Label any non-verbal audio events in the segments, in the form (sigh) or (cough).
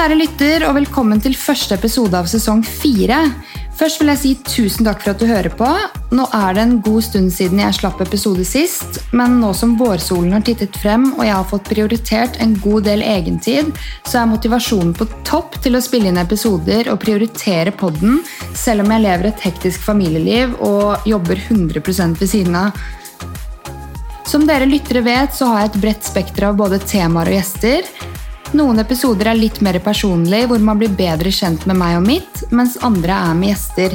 Kjære lytter, og velkommen til første episode av sesong fire. Først vil jeg si tusen takk for at du hører på. Nå er det en god stund siden jeg slapp episode sist, men nå som vårsolen har tittet frem og jeg har fått prioritert en god del egentid, så er motivasjonen på topp til å spille inn episoder og prioritere podden, selv om jeg lever et hektisk familieliv og jobber 100 ved siden av. Som dere lyttere vet, så har jeg et bredt spekter av både temaer og gjester. Noen episoder er litt mer personlige, hvor man blir bedre kjent med meg og mitt, mens andre er med gjester.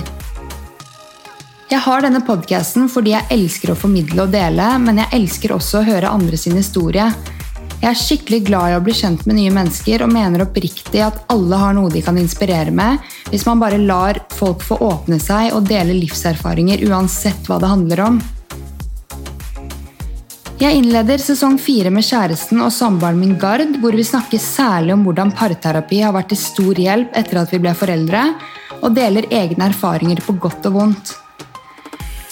Jeg har denne podcasten fordi jeg elsker å formidle og dele, men jeg elsker også å høre andre sin historie. Jeg er skikkelig glad i å bli kjent med nye mennesker og mener oppriktig at alle har noe de kan inspirere med, hvis man bare lar folk få åpne seg og dele livserfaringer uansett hva det handler om. Jeg innleder sesong fire med kjæresten og samboeren min Gard, hvor vi snakker særlig om hvordan parterapi har vært til stor hjelp etter at vi ble foreldre, og deler egne erfaringer på godt og vondt.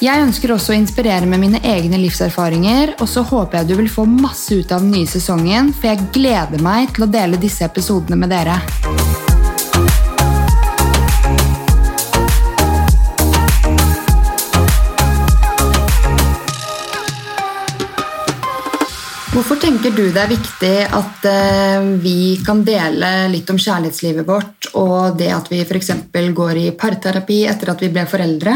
Jeg ønsker også å inspirere med mine egne livserfaringer, og så håper jeg du vil få masse ut av den nye sesongen, for jeg gleder meg til å dele disse episodene med dere. Hvorfor tenker du det er viktig at eh, vi kan dele litt om kjærlighetslivet vårt, og det at vi f.eks. går i parterapi etter at vi ble foreldre?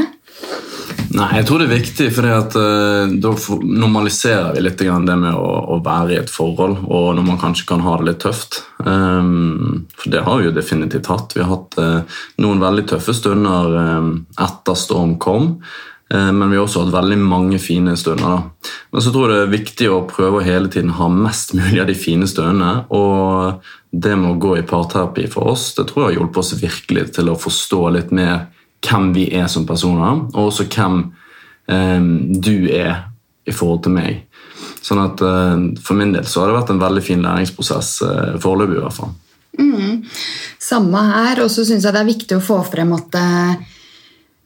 Nei, jeg tror det er viktig, for uh, da normaliserer vi litt det med å, å, være i et forhold, og når man kanskje kan ha det litt tøft. Um, for det har vi jo definitivt hatt. Vi har hatt uh, noen veldig tøffe stunder um, etter storm kom. Eh, men vi har også hatt veldig mange fine stunder. Da. Men så tror jeg det er viktig å prøve å hele tiden ha mest mulig av de fine stundene. Og det med å gå i parterapi for oss det tror jeg har hjulpet oss virkelig til å forstå litt mer hvem vi er som personer, og også hvem eh, du er i forhold til meg. Sånn at eh, For min del så har det vært en veldig fin læringsprosess eh, foreløpig. i hvert fall. Mm. Samme her. Og så syns jeg det er viktig å få frem at eh,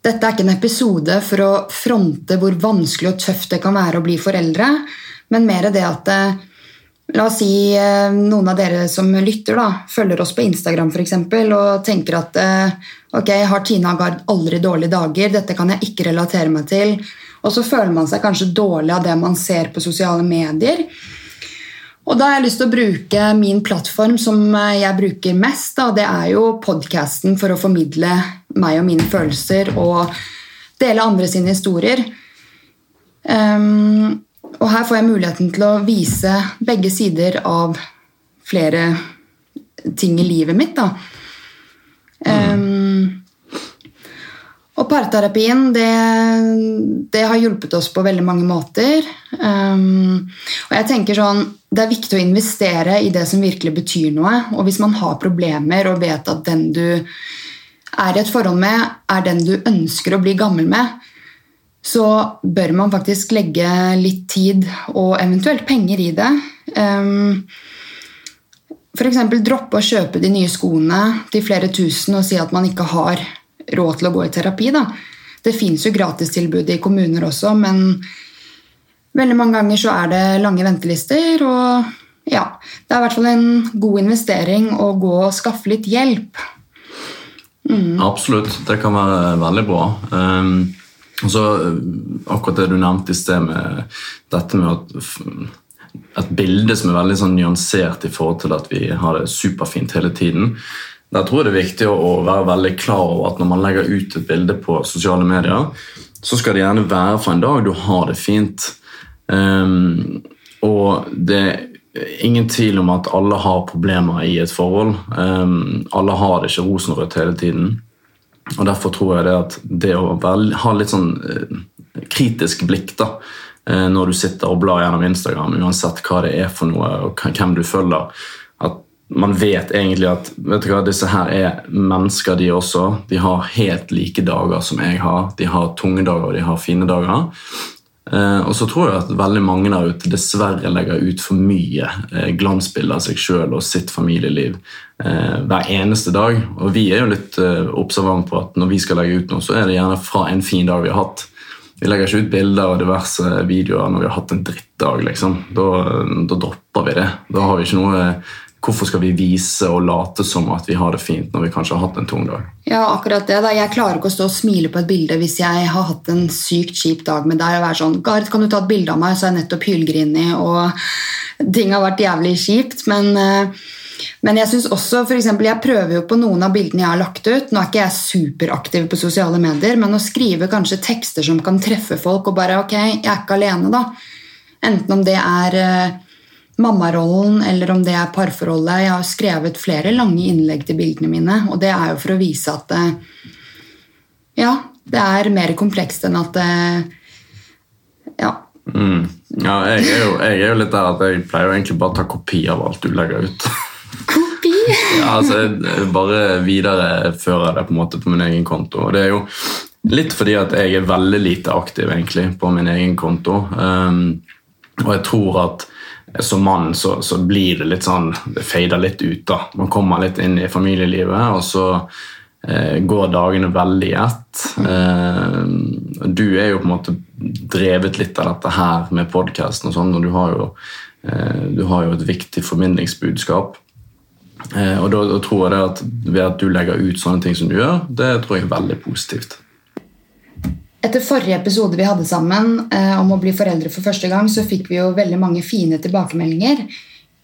dette er ikke en episode for å fronte hvor vanskelig og tøft det kan være å bli foreldre, men mer det at eh, La oss si eh, noen av dere som lytter, da, følger oss på Instagram for eksempel, og tenker at eh, ok, har Tina Gard aldri dårlige dager, dette kan jeg ikke relatere meg til. Og så føler man seg kanskje dårlig av det man ser på sosiale medier. Og da har jeg lyst til å bruke min plattform som jeg bruker mest. Da. Det er jo podkasten for å formidle meg og mine følelser og dele andre sine historier. Um, og her får jeg muligheten til å vise begge sider av flere ting i livet mitt. Da. Um, og parterapien det, det, har hjulpet oss på veldig mange måter. Um, og jeg tenker sånn, Det er viktig å investere i det som virkelig betyr noe. Og hvis man har problemer og vet at den du er i et forhold med, er den du ønsker å bli gammel med, så bør man faktisk legge litt tid og eventuelt penger i det. Um, F.eks. droppe å kjøpe de nye skoene til flere tusen og si at man ikke har råd til å gå i terapi. Da. Det fins jo gratistilbud i kommuner også, men veldig mange ganger så er det lange ventelister. Og ja, det er i hvert fall en god investering å gå og skaffe litt hjelp. Mm. Absolutt, det kan være veldig bra. Um, og så Akkurat det du nevnte i sted med dette med at et bilde som er veldig sånn nyansert i forhold til at vi har det superfint hele tiden. Der tror jeg det er viktig å være veldig klar over at når man legger ut et bilde på sosiale medier, så skal det gjerne være for en dag du har det fint. Um, og det ingen tvil om at alle har problemer i et forhold. Um, alle har det ikke rosenrødt hele tiden. Og Derfor tror jeg det at det å være, ha litt sånn uh, kritisk blikk da, uh, når du sitter og blar gjennom Instagram, uansett hva det er for noe og hvem du følger, at man vet egentlig at vet hva, disse her er mennesker, de også. De har helt like dager som jeg har. De har tunge dager og de har fine dager. Eh, og så tror jeg at veldig mange der ute dessverre legger ut for mye eh, glansbilder av seg sjøl og sitt familieliv eh, hver eneste dag. Og vi er jo litt eh, på at når vi skal legge ut noe, så er det gjerne fra en fin dag vi har hatt. Vi legger ikke ut bilder og diverse videoer når vi har hatt en drittdag. liksom. Da, da dropper vi det. Da har vi ikke noe Hvorfor skal vi vise og late som at vi har det fint når vi kanskje har hatt en tung dag? Ja, akkurat det. da. Jeg klarer ikke å stå og smile på et bilde hvis jeg har hatt en sykt kjip dag med deg og være sånn Gard, kan du ta et bilde av meg? Så er jeg nettopp hylgrinig, og (laughs) ting har vært jævlig kjipt. Men, eh, men jeg synes også, for eksempel, jeg prøver jo på noen av bildene jeg har lagt ut. Nå er ikke jeg superaktiv på sosiale medier, men å skrive kanskje tekster som kan treffe folk, og bare ok, jeg er ikke alene, da. Enten om det er eh, mammarollen eller om det er parforholdet. Jeg har skrevet flere lange innlegg til bildene mine, og det er jo for å vise at ja, det er mer komplekst enn at Ja. Mm. Ja, jeg er, jo, jeg er, jo, litt der at jeg pleier jo egentlig bare å ta kopi av alt du legger ut. Kopi? (laughs) ja, altså, jeg bare viderefører det på en måte på min egen konto. Og det er jo litt fordi at jeg er veldig lite aktiv egentlig på min egen konto. Um, og jeg tror at som mann så, så, blir det litt sånn Det fader litt ut. da. Man kommer litt inn i familielivet, og så eh, går dagene veldig i ett. Eh, du er jo på en måte drevet litt av dette her med podkasten, og sånn, og du har, jo, eh, du har jo et viktig formidlingsbudskap. Eh, og da, da, tror jeg det at ved at du legger ut sånne ting som du gjør, det tror jeg er veldig positivt. Etter forrige episode vi hadde sammen eh, om å bli foreldre for første gang, så fikk vi jo veldig mange fine tilbakemeldinger.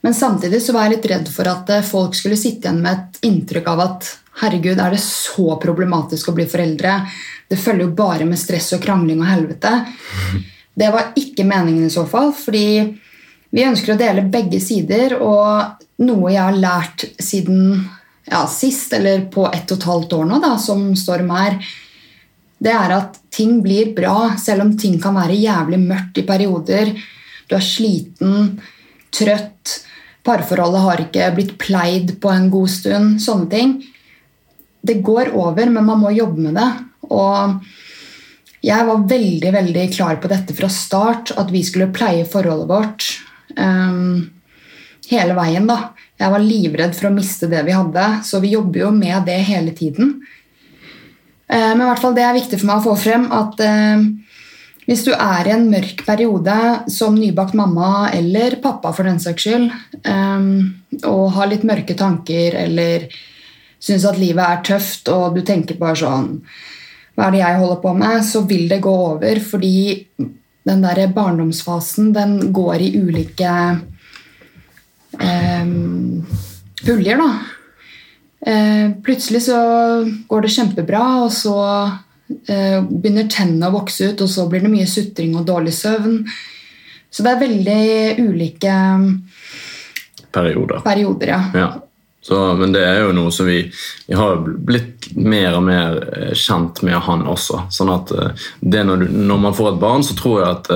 Men samtidig så var jeg litt redd for at eh, folk skulle sitte igjen med et inntrykk av at herregud, er det så problematisk å bli foreldre? Det følger jo bare med stress og krangling og helvete. Det var ikke meningen i så fall, fordi vi ønsker å dele begge sider, og noe jeg har lært siden ja, sist, eller på ett og et halvt år nå, da, som Storm er, det er at ting blir bra, selv om ting kan være jævlig mørkt i perioder. Du er sliten, trøtt, parforholdet har ikke blitt pleid på en god stund. Sånne ting. Det går over, men man må jobbe med det. Og jeg var veldig veldig klar på dette fra start, at vi skulle pleie forholdet vårt um, hele veien. da. Jeg var livredd for å miste det vi hadde, så vi jobber jo med det hele tiden. Eh, men i hvert fall det er viktig for meg å få frem at eh, hvis du er i en mørk periode som nybakt mamma eller pappa for den saks skyld, eh, og har litt mørke tanker eller syns at livet er tøft, og du tenker bare sånn Hva er det jeg holder på med? Så vil det gå over, fordi den der barndomsfasen den går i ulike um, puljer, da. Eh, plutselig så går det kjempebra, og så eh, begynner tennene å vokse ut, og så blir det mye sutring og dårlig søvn. Så det er veldig ulike perioder. perioder ja. ja. Så, men det er jo noe som vi, vi har blitt mer og mer eh, kjent med han også. Sånn at det når, du, når man får et barn, så tror jeg at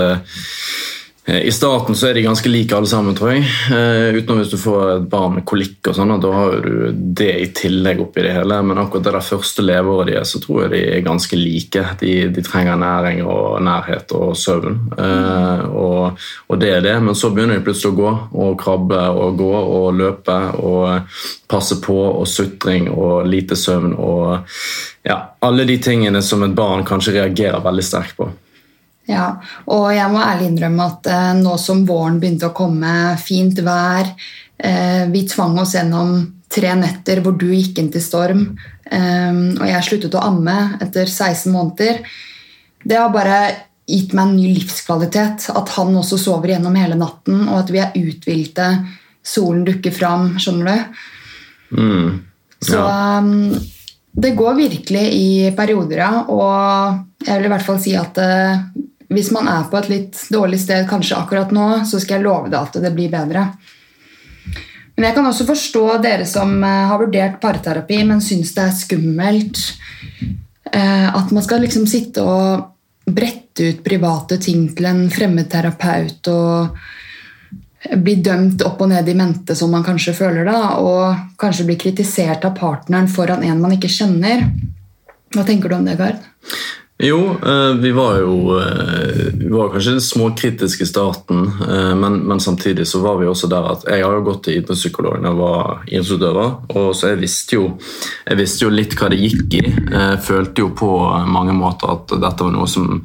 I starten så er de ganske like alle sammen, tror jeg. Uh, utenom hvis du får et barn med kolikk. og sånn, Da har du det i tillegg oppi det hele. Men akkurat det der første leveåret er, så tror jeg de er ganske like. De, de trenger næring og nærhet og søvn. Uh, og, og, det er det. Men så begynner de plutselig å gå og krabbe og gå og løpe og passe på og sutring og lite søvn og ja, alle de tingene som et barn kanskje reagerer veldig sterkt på. Ja, og jeg må ærlig innrømme at eh, nå som våren begynte å komme, fint vær eh, Vi tvang oss gjennom tre netter hvor du gikk inn til storm, eh, og jeg sluttet å amme etter 16 måneder. Det har bare gitt meg en ny livskvalitet. At han også sover gjennom hele natten, og at vi er uthvilte. Solen dukker fram, skjønner du? Mm, ja. Så um, det går virkelig i perioder, ja. Og jeg vil i hvert fall si at uh, hvis man er på et litt dårlig sted kanskje akkurat nå, så skal jeg love deg at det blir bedre. Men jeg kan også forstå dere som eh, har vurdert parterapi, men syns det er skummelt. Eh, at man skal liksom sitte og brette ut private ting til en fremmed terapeut og bli dømt opp og ned i mente, som man kanskje føler da, og kanskje bli kritisert av partneren foran en man ikke kjenner. Hva tenker du om det, Gard? Jo, eh, vi var jo eh, vi var kanskje småkritiske i starten, eh, men, men, samtidig så var vi også der at jeg har jo gått til idrettspsykolog da jeg var idrettsutøver, og så jeg visste, jo, jeg visste jo litt hva det gikk i. Jeg følte jo på mange måter at dette var noe som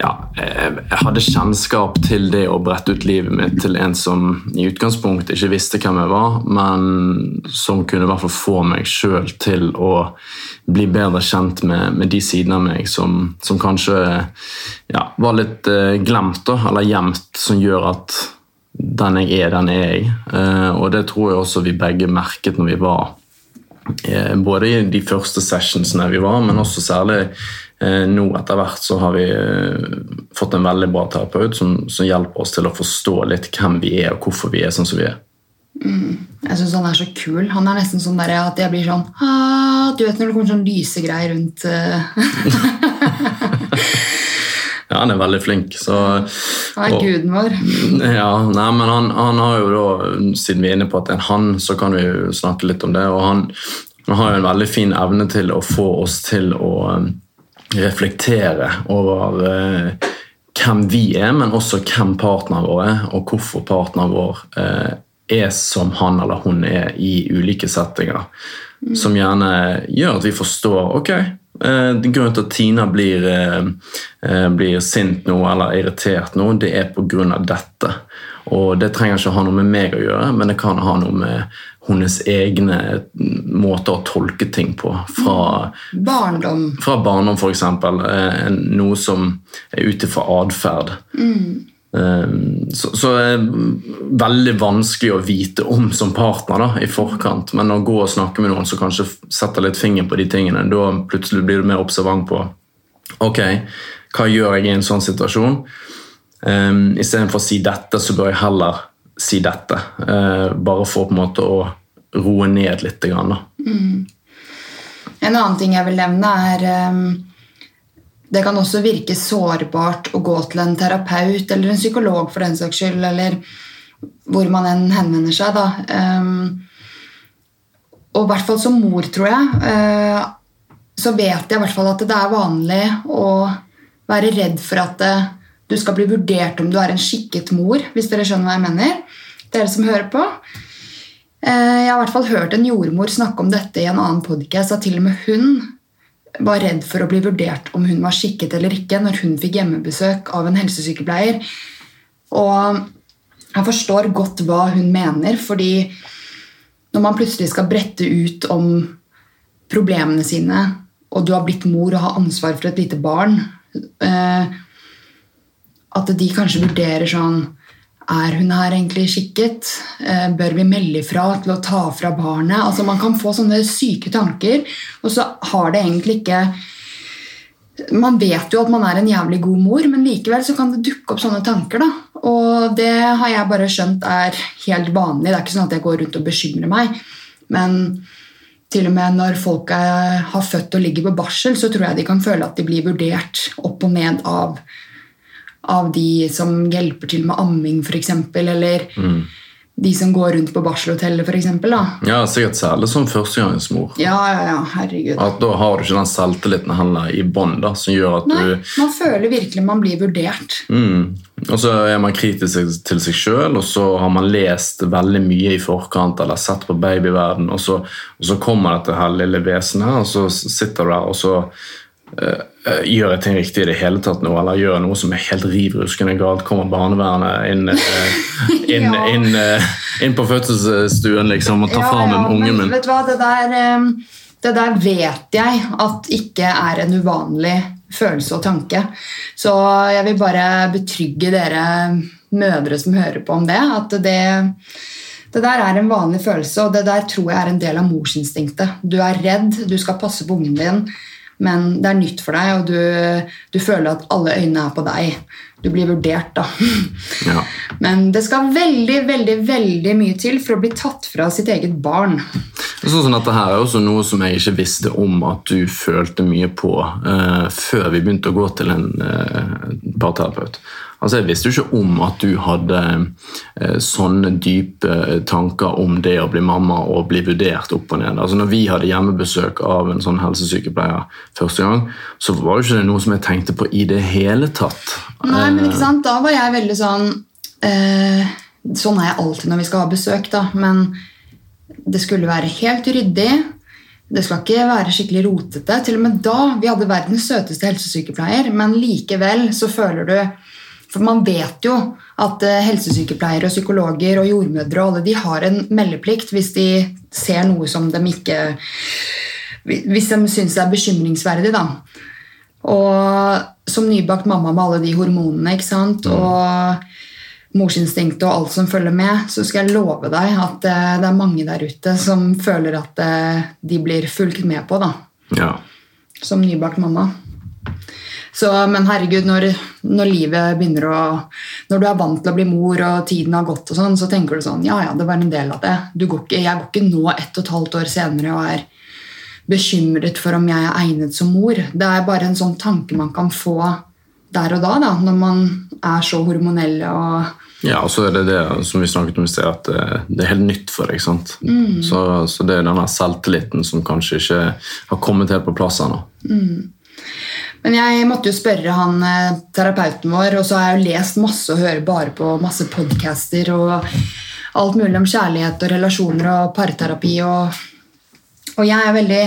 ja, jeg hadde kjennskap til det å brette ut livet mitt til en som i utgangspunktet ikke visste hvem jeg var, men som kunne i hvert fall få meg sjøl til å bli bedre kjent med, med de sidene av meg som, som kanskje ja, var litt uh, glemt da, eller gjemt, som gjør at den jeg er, den er jeg. Uh, og det tror jeg også vi begge merket når vi var både i de første sessionsene vi var, men også særlig Eh, nå etter hvert så har vi eh, fått en veldig bra terapeut som, som, hjelper oss til å forstå litt hvem vi er og hvorfor vi er sånn som vi er. Mm. Jeg syns han er så kul. Han er nesten sånn der at jeg blir sånn ah, Du vet når det kommer sånn lysegreier rundt uh... (laughs) Ja, han er veldig flink. Så, han er og, guden vår. (laughs) Ja, nei, men han, han, har jo da, Siden vi er inne på at det er en han, så kan vi jo snakke litt om det. og han, han har jo en veldig fin evne til å få oss til å reflektere over eh, hvem vi er, men også hvem partneren vår er, og hvorfor partneren vår eh, er som han eller hun er i ulike settinger. Mm. Som gjerne gjør at vi forstår ok, eh, grunnen til at Tina blir, eh, eh, blir sint nå eller irritert nå, det er pga. dette. Og Det trenger ikke å ha noe med meg å gjøre, men det kan ha noe med hennes egne måter å tolke ting på. Fra barndom, fra barndom f.eks. Eh, noe som er ut ifra atferd. Mm. Så, så er veldig vanskelig å vite om som partner da, i forkant. Men å gå og snakke med noen som kanskje setter litt finger på de tingene, da plutselig blir du mer observant på ok, hva gjør jeg i en sånn situasjon. Um, Istedenfor å si dette, så bør jeg heller si dette. Uh, bare for på en måte å roe ned litt. Grann, mm. En annen ting jeg vil nevne, er um, Det kan også virke sårbart å gå til en terapeut eller en psykolog for den saks skyld, eller hvor man enn henvender seg. da. Um, og i hvert fall som mor, tror jeg, uh, så vet jeg i hvert fall at det er vanlig å være redd for at det, du skal bli vurdert om du er en skikket mor, hvis dere skjønner hva jeg mener. Dere som hører på. Eh, jeg har i hvert fall hørt en jordmor snakke om dette i en annen podkast, at til og med hun var redd for å bli vurdert om hun var skikket eller ikke når hun fikk hjemmebesøk av en helsesykepleier. Og jeg forstår godt hva hun mener, fordi når man plutselig skal brette ut om problemene sine, og du har blitt mor og har ansvar for et lite barn eh, at de kanskje vurderer sånn Er hun her egentlig skikket? Eh, bør vi melde ifra til å ta fra barnet? Altså Man kan få sånne syke tanker, og så har det egentlig ikke man vet jo at man er en jævlig god mor, men likevel så kan det dukke opp sånne tanker. da. Og det har jeg bare skjønt er helt vanlig. Det er ikke sånn at jeg går rundt og bekymrer meg. Men til og med når folk er, har født og ligger på barsel, så tror jeg de kan føle at de blir vurdert opp og ned av av de som hjelper til med amming, f.eks., eller mm. de som går rundt på barselhotellet, f.eks. Ja, sikkert særlig som førstegangsmor. Ja, ja, ja, herregud. At Da har du ikke den selvtilliten heller i bånn som gjør at Nei, du Man føler virkelig man blir vurdert. Mm. Og så er man kritisk til seg sjøl, og så har man lest veldig mye i forkant eller sett på babyverden, og så, og så kommer dette her lille vesenet, og så sitter du der, og så gjør jeg ting riktig i det hele tatt nå, eller gjør jeg noe som er helt riv ruskende galt, kommer barnevernet inn, uh, (laughs) inn, ja. inn, inn, på fødselsstuen liksom, og tar ja, fra meg ja, ungen min. Vet du hva, det der, det der vet jeg at ikke er en uvanlig følelse og tanke. Så jeg vil bare betrygge dere mødre som hører på om det, at det det der er en vanlig følelse, og det der tror jeg er en del av morsinstinktet. Du er redd, du skal passe på ungen din men det er nytt for deg, og du, du føler at alle øynene er på deg. Du blir vurdert, da. (laughs) Ja. Men det skal veldig veldig, veldig mye til for å bli tatt fra sitt eget barn. Sånn at dette her er også noe som jeg ikke visste om at du følte mye på uh, før vi begynte å gå til en uh, parterapeut. Altså, Jeg visste jo ikke om at du hadde eh, sånne dype tanker om det å bli mamma og bli vurdert opp og ned. Altså, når vi hadde hjemmebesøk av en sånn helsesykepleier første gang, så var jo ikke det noe som jeg tenkte på i det hele tatt. Nei, men ikke sant, Da var jeg veldig sånn eh, Sånn er jeg alltid når vi skal ha besøk, da. Men det skulle være helt ryddig. Det skal ikke være skikkelig rotete. Til og med da, Vi hadde verdens søteste helsesykepleier, men likevel så føler du For man vet jo at eh, helsesykepleiere og psykologer og jordmødre og alle de har en meldeplikt hvis de ser noe som de ikke Hvis de syns er bekymringsverdig. da. Og som nybakt mamma med alle de hormonene ikke sant? og morsinstinktet og alt som følger med, så skal jeg love deg at eh, det er mange der ute som føler at eh, de blir fulgt med på. da. Ja. Som nybakt mamma. Så, men herregud, når, når, livet begynner å Når du er vant til å bli mor, og tiden har gått, og sånn, så tenker du sånn Ja, ja, det var en del av det. Går ikke, jeg går ikke nå ett og et halvt år senere og er bekymret for om jeg er egnet som mor. Det er bare en sånn tanke man kan få der og da, da når man er så hormonell og ja, og så er det det som vi snakket om i sted, at det er helt nytt for deg. Mm. Så, så, det er denne selvtilliten som kanskje ikke har kommet helt på plass ennå. Mm. Men jeg måtte jo spørre han eh, terapeuten vår, og så har jeg jo lest masse og hører bare på masse podcaster og alt mulig om kjærlighet og relasjoner og parterapi. Og, og jeg er veldig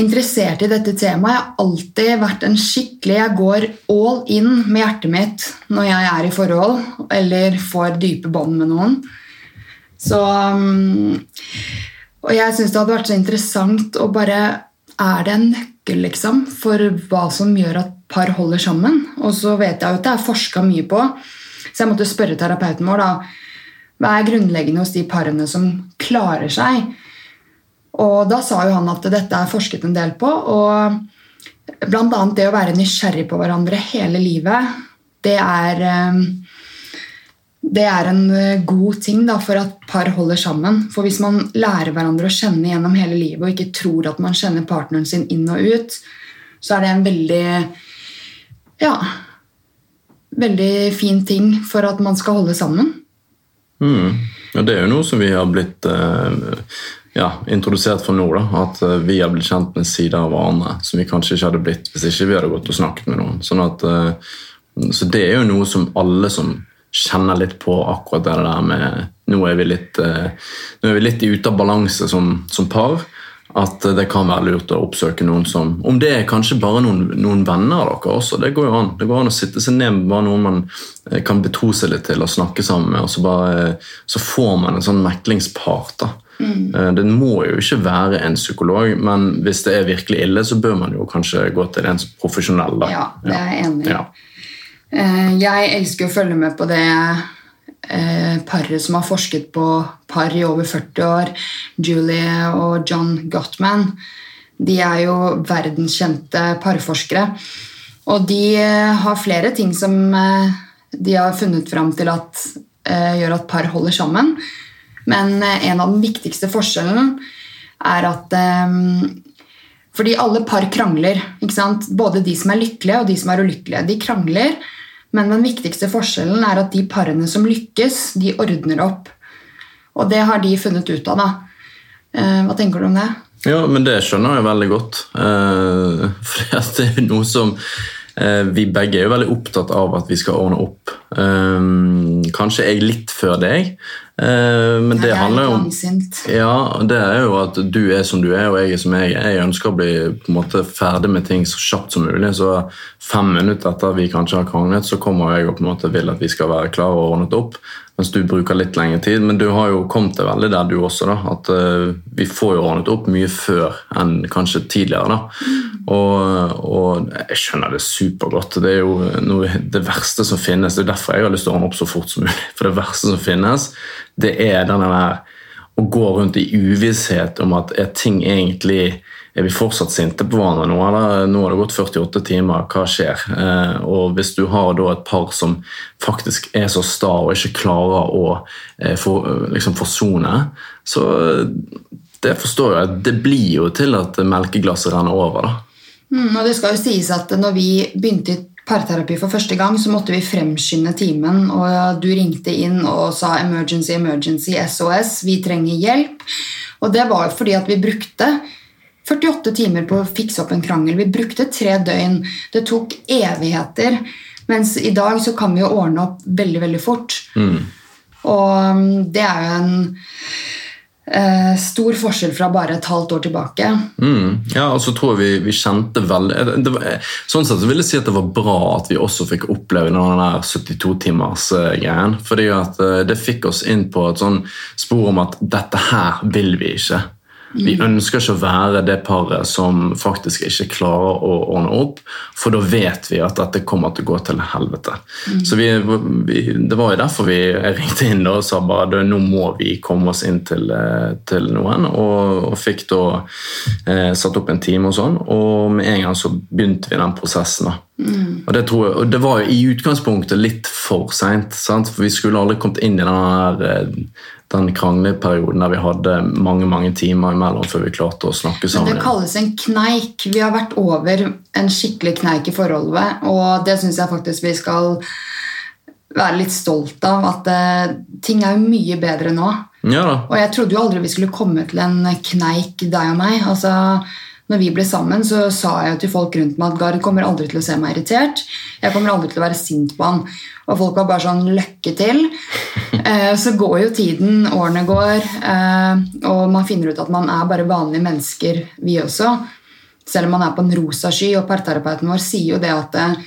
interessert i dette temaet. Jeg har alltid vært en skikkelig Jeg går all in med hjertet mitt når jeg er i forhold eller får dype bånd med noen. Så um, Og jeg syns det hadde vært så interessant å bare Er det en nøkkel, liksom, for hva som gjør at par holder sammen? Og så vet jeg jo at det er forska mye på, så jeg måtte spørre terapeuten vår da, hva er grunnleggende hos de parene som klarer seg? Og da sa jo han at dette er forsket en del på. og Bl.a. det å være nysgjerrig på hverandre hele livet, det er, eh, det er en eh, god ting da, for at par holder sammen. For hvis man lærer hverandre å kjenne gjennom hele livet og ikke tror at man kjenner partneren sin inn og ut, så er det en veldig ja, veldig fin ting for at man skal holde sammen. Mm. Ja, det er jo noe som vi har blitt eh, ja, introdusert for nå. da, At eh, vi har blitt kjent med sider av hverandre som vi kanskje ikke hadde blitt hvis ikke vi hadde gått og snakket med noen. Sånn at, så det er jo noe som alle som kjenner litt på akkurat det der med Nå er vi litt, eh, nå er vi litt ute av balanse som, som par at det kan være lurt å oppsøke noen som Om det er kanskje bare noen, noen venner av dere også. Det går jo an Det går an å sitte seg ned med bare noen man eh, kan betro seg litt til og snakke sammen med, og så, bare, så får man en sånn meklingspart. da. Mm. Eh, det må jo ikke være en psykolog, men hvis det er virkelig ille, så bør man jo kanskje gå til en profesjonell. da. Ja, det er jeg enig i. Ja. Eh, jeg elsker å følge med på det eh, paret som har forsket på par i over 40 år, Julie og John Gottman. De er jo verdenskjente parforskere. Og de eh, har flere ting som de har funnet fram til at gjør at par holder sammen. Men en av den viktigste forskjellen er at fordi alle par krangler. Både de som er lykkelige og de som er ulykkelige. De krangler, men den viktigste forskjellen er at de parene som lykkes, de ordner opp. Og det har de funnet ut av. da. Eh, hva tenker du om det? Ja, men Det skjønner jeg veldig godt. Eh, (laughs) for det er noe som Vi begge er jo veldig opptatt av at vi skal ordne opp. Kanskje jeg litt før deg, Eh, men det, det handler jo om ja, det er jo at du er som du er, og jeg er som jeg er. Jeg ønsker å bli på en måte ferdig med ting så kjapt som mulig. Så fem minutter etter vi kanskje har kranglet, så kommer jeg og på en måte vil at vi skal være klare og ordnet opp. Mens du bruker litt lengre tid. Men du har jo kommet deg veldig der, du også. da, At uh, vi får jo ordnet opp mye før enn kanskje tidligere. da. Mm. Og, og, jeg skjønner det supergodt. Det er jo noe, det verste som finnes. Det er derfor jeg har lyst til å ordne opp så fort som mulig. For det verste som finnes, det er denne der å gå rundt i uvisshet om at er ting egentlig er vi fortsatt sinte på hverandre nå? Eller nå har det gått 48 timer, hva skjer? Eh, og Hvis du har da et par som faktisk er så sta og ikke klarer å eh, for, liksom forsone, så det forstår jeg. Det blir jo til at melkeglasset renner over. da. Mm, og det skal jo sies at når vi begynte i parterapi for første gang, så måtte vi fremskynde timen. Og du ringte inn og sa 'emergency, emergency, SOS', vi trenger hjelp. Og det var fordi at vi brukte 48 timer på å fikse opp en krangel. Vi brukte tre døgn. Det tok evigheter. Mens i dag så kan vi jo ordne opp veldig, veldig fort. Og um, det er jo en eh, stor forskjell fra bare et halvt år tilbake. Mm. Ja, og så tror jeg vi, vi kjente veldig var- Sånn sett så vil jeg si at det var bra at vi også fikk oppleve den 72-timers-greien. fordi at eh, det fikk oss inn på et sånn spor om at dette her vil vi ikke. Vi ønsker ikke å være det paret som faktisk ikke klarer å ordne opp, for da vet vi at dette kommer til å gå til helvete. Så vi, vi, Det var jo derfor vi ringte inn og sa bare «Du, nå må vi komme oss inn til, eh, til noen, og, og fikk da eh, satt opp en time og sånn, og med en gang så begynte vi den prosessen. da. Og, det tror jeg, og det var jo i utgangspunktet litt for seint, for vi skulle aldri kommet inn i den, eh, den krangleperioden der vi hadde mange mange timer imellom før vi klarte å snakke sammen. Men det kalles en kneik. Vi har vært over en skikkelig kneik i forholdet, og det syns jeg faktisk vi skal være litt stolt av. At uh, ting er jo mye bedre nå. Ja da. Og jeg trodde jo aldri vi skulle komme til en kneik, deg og meg. Altså, når vi ble sammen, så sa jeg jo til folk rundt meg at Gard kommer aldri til å se meg irritert. Jeg kommer aldri til å være sint på han. Og folk var bare sånn Lykke til. Eh, så går jo tiden, årene går, eh, og man finner ut at man er bare vanlige mennesker, vi også. Selv om man er på en rosa sky, og parterapeuten vår sier jo det at eh,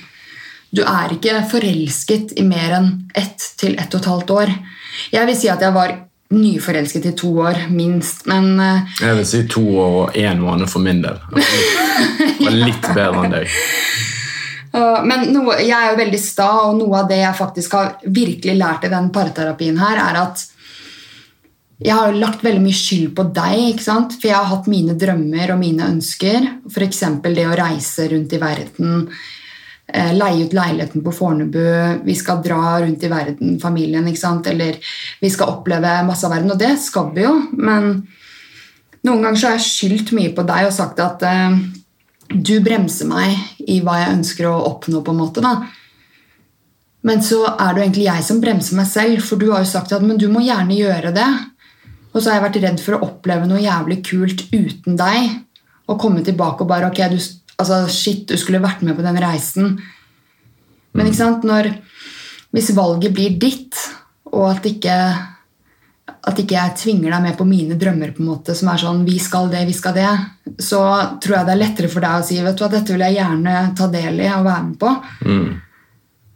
du er ikke forelsket i mer enn ett til ett og et halvt år. Jeg vil si at jeg var nyforelsket i to år, minst. Men Jeg vil si to år og én måned for min del. og (laughs) det var litt bedre enn deg. Uh, Men noe, jeg er jo veldig sta, og noe av det jeg faktisk har virkelig lært i den parterapien her, er at jeg har lagt veldig mye skyld på deg, ikke sant? for jeg har hatt mine drømmer og mine ønsker. F.eks. det å reise rundt i verden, eh, leie ut leiligheten på Fornebu, vi skal dra rundt i verden, familien, ikke sant? eller vi skal oppleve masse av verden, og det skal vi jo, men noen ganger så har jeg skyldt mye på deg og sagt at eh, du bremser meg i hva jeg ønsker å oppnå, på en måte. da. Men så er det jo egentlig jeg som bremser meg selv, for du har jo sagt at men du må gjerne gjøre det. Og så har jeg vært redd for å oppleve noe jævlig kult uten deg. Og komme tilbake og bare Ok, du, altså, shit, du skulle vært med på den reisen. Men ikke sant, når, hvis valget blir ditt, og at ikke at ikke jeg tvinger deg med på mine drømmer, på en måte, som er sånn 'vi skal det, vi skal det', så tror jeg det er lettere for deg å si vet du hva, 'dette vil jeg gjerne ta del i og være med på'.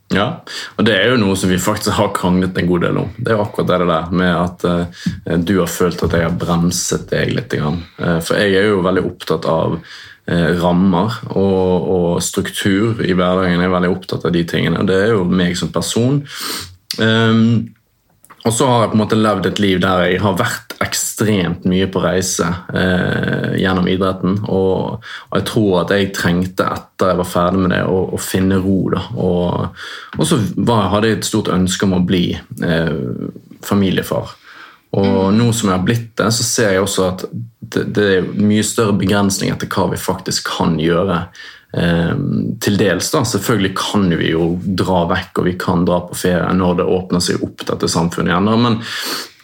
Ja, og det er jo noe som vi faktisk har kranglet en god del om. Det er akkurat det der med at uh, du har følt at jeg har bremset deg litt. Eh, for jeg er jo veldig opptatt av uh, rammer og, og struktur i hverdagen. Jeg er veldig opptatt av de tingene. Det er jo meg som person. Ehm, og så har jeg på en måte levd et liv der jeg har vært ekstremt mye på reise eh, gjennom idretten. Og, og jeg tror at jeg trengte, etter jeg var ferdig med det, å, å finne ro. Da. Og, og så var, hadde jeg et stort ønske om å bli eh, familiefar. Og nå som jeg har blitt det, så ser jeg også at det, det er mye større begrensninger til hva vi faktisk kan gjøre. Eh, til dels da, Selvfølgelig kan vi jo dra vekk og vi kan dra på ferie når det åpner seg opp dette samfunnet igjen. Men,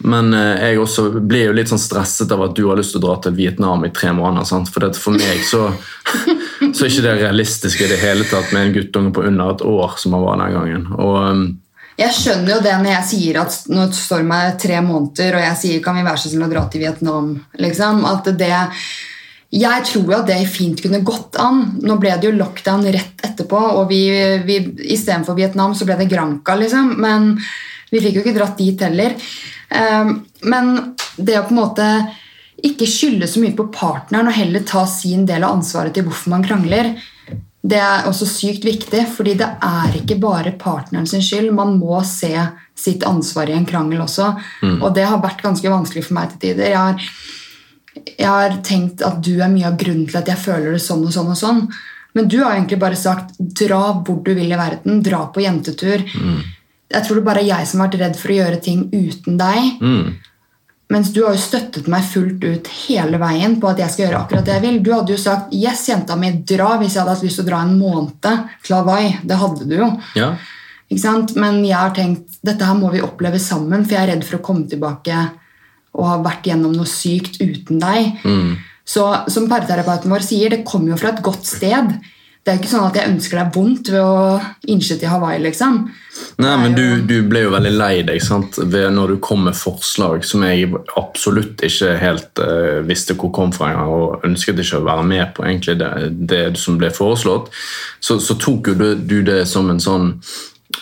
men eh, jeg også blir jo litt sånn stresset av at du har lyst til å dra til Vietnam i tre måneder. sant? For for meg så, så er ikke det realistisk i det hele tatt med en guttunge på under et år som han var den gangen. Og eh, Jeg skjønner jo det når jeg sier at nå står meg tre måneder, og jeg sier kan vi være så snill å dra til Vietnam, liksom. At det Jeg tror jo at det fint kunne gått an. Nå ble det jo lockdown rett etterpå, og vi, vi, istedenfor Vietnam så ble det Granca, liksom. Men vi fikk jo ikke dratt dit heller. Um, men det å på en måte ikke skylde så mye på partneren og heller ta sin del av ansvaret til hvorfor man krangler, det er også sykt viktig, fordi det er ikke bare partneren sin skyld. Man må se sitt ansvar i en krangel også. Og det har vært ganske vanskelig for meg til tider. Jeg har, jeg har tenkt at du er mye av grunnen til at jeg føler det sånn og sånn og sånn. Men du har egentlig bare sagt 'dra hvor du vil i verden', dra på jentetur. Jeg tror det bare er jeg som har vært redd for å gjøre ting uten deg. mm, Mens du har jo støttet meg fullt ut hele veien på at jeg skal gjøre akkurat det jeg vil. Du hadde jo sagt 'yes, jenta mi, dra' hvis jeg hadde hatt lyst til å dra en måned til Hawaii. Det hadde du jo. Ja. Men jeg har tenkt dette her må vi oppleve sammen, for jeg er redd for å komme tilbake og har vært gjennom noe sykt uten deg. Så som parterapeuten vår sier, det kommer jo fra et godt sted. Det er jo ikke sånn at jeg ønsker deg vondt ved å innse til Hawaii, liksom. Nei, men du, du ble jo veldig lei deg sant? Ved når du kom med forslag som jeg absolutt ikke helt uh, visste hvor kom fra, engang, og ønsket ikke å være med på egentlig det, det som ble foreslått. Så, så tok jo du, du det som en sånn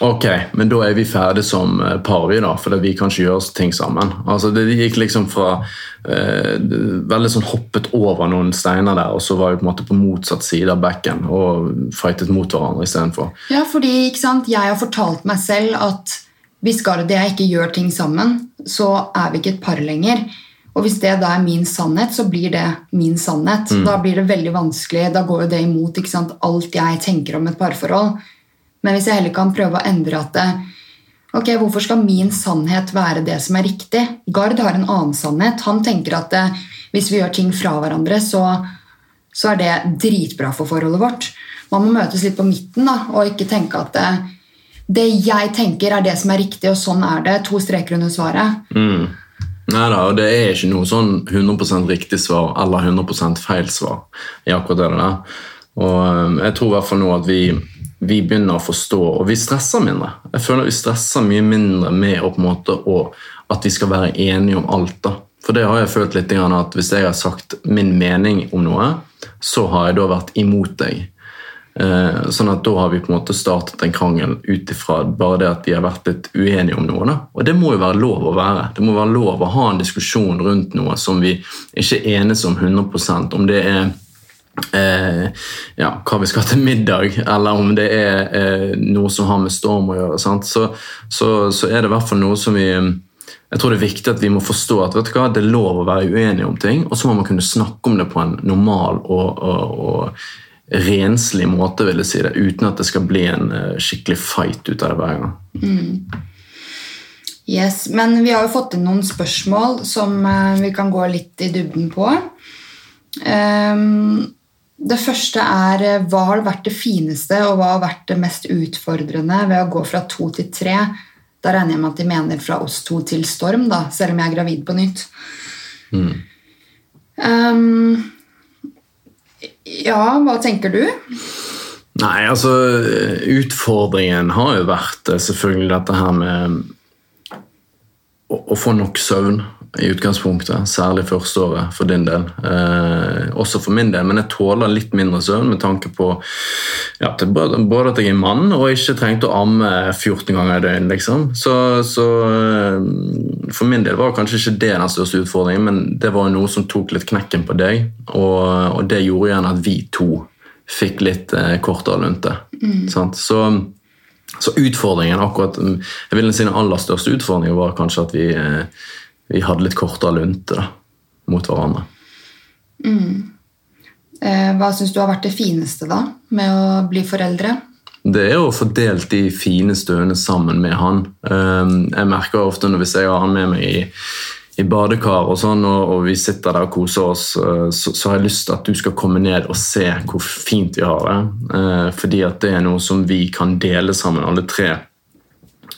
Ok, men da er vi ferdige som eh, par, vi da, fordi vi kan ikke gjøre ting sammen. Altså, Det gikk liksom fra eh, Veldig sånn hoppet over noen steiner der, og så var vi på en måte på motsatt side av bekken og fightet mot hverandre istedenfor. Ja, fordi ikke sant, jeg har fortalt meg selv at hvis Gard og jeg ikke gjør ting sammen, så er vi ikke et par lenger. Og hvis det da er min sannhet, så blir det min sannhet. Da blir det veldig vanskelig, da går jo det imot sant, alt jeg tenker om et parforhold. Men hvis jeg heller kan prøve å endre at det, ok, hvorfor skal min sannhet være det som er riktig? Gard har en annen sannhet. Han tenker at det, hvis vi gjør ting fra hverandre, så, så er det dritbra for forholdet vårt. Man må møtes litt på midten da, og ikke tenke at det, det jeg tenker, er det som er riktig, og sånn er det. To streker under svaret. Mm. Nei da, og det er ikke noe sånn 100% riktig svar eller 100 feil svar i akkurat det der. Og jeg tror i hvert fall nå at vi, vi begynner å forstå, og vi stresser mindre. Jeg føler vi stresser mye mindre med å på en måte, at vi skal være enige om alt. da. For det har jeg følt litt at hvis jeg har sagt min mening om noe, så har jeg da vært imot deg. Eh, sånn at Da har vi på en måte startet en krangel ut ifra bare det at vi har vært litt uenige om noe. Da. Og det må jo være lov å være. Det må være lov å ha en diskusjon rundt noe som vi ikke enes om 100% Om det er eh, ja, hva vi skal til middag, eller om det er eh, noe som har med storm å gjøre. Så, så, så er det i hvert fall noe som vi jeg tror det er viktig at vi må forstå at hva, det er lov å være uenige om ting, og så må man kunne snakke om det på en normal og, og, og renslig måte, vil jeg si det, uten at det skal bli en eh, skikkelig fight ut av det hver gang. Yes, Men vi har jo fått inn noen spørsmål som eh, vi kan gå litt i dybden på. Ehm, det første er eh, hva har vært det fineste og hva har vært det mest utfordrende ved å gå fra to til tre? Da regner jeg med at de mener fra oss to til Storm, da, selv om jeg er gravid på nytt. Ehm, ja, hva tenker du? Nei, altså Utfordringen har jo vært eh, selvfølgelig dette her med å, å få nok søvn i utgangspunktet, særlig første året for din del. Eh, også for min del, men jeg tåler litt mindre søvn med tanke på ja, både, at jeg er mann og ikke trengte å amme 14 ganger i døgnet. Liksom. Så, så eh, for min del var kanskje ikke det den største utfordringen, men det var noe som tok litt knekken på deg, og, og det gjorde igjen at vi to fikk litt eh, kortere lunte. Sant? Så så utfordringen akkurat, jeg vil si Den aller største utfordringen var kanskje at vi, eh, vi hadde litt kortere lunte da, mot hverandre. Eh, hva syns du har vært det fineste da, med å bli foreldre? Det er å få delt de fine stundene sammen med han. Eh, Jeg merker ofte når hvis jeg har han med meg i, i badekar og sånn, og, og vi sitter der og koser oss, eh, så, så har jeg lyst til at du skal komme ned og se hvor fint vi har det. Eh, Fordi at det er noe som vi kan dele sammen, alle tre.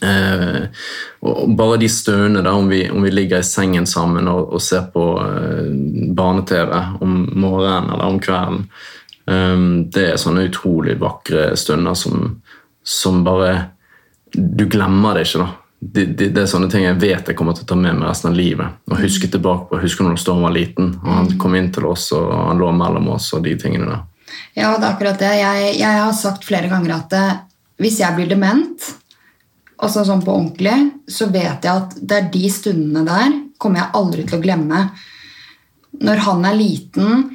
Eh, og bare de stundene da, om vi, om vi ligger i sengen sammen og, og ser på eh, barne-TV om morgenen eller om kvelden, um, det er sånne utrolig vakre stunder som, som bare Du glemmer det ikke, da. Det, det, det er sånne ting jeg vet jeg kommer til å ta med meg resten av livet. Og huske tilbake på, husker når Storm var liten, og han kom inn til oss og han lå mellom oss og de tingene der. Ja, det er akkurat det. Jeg, jeg har sagt flere ganger at eh, hvis jeg blir dement, altså sånn på ordentlig, så vet jeg at det er de stundene der kommer jeg aldri til å glemme. Når han er liten,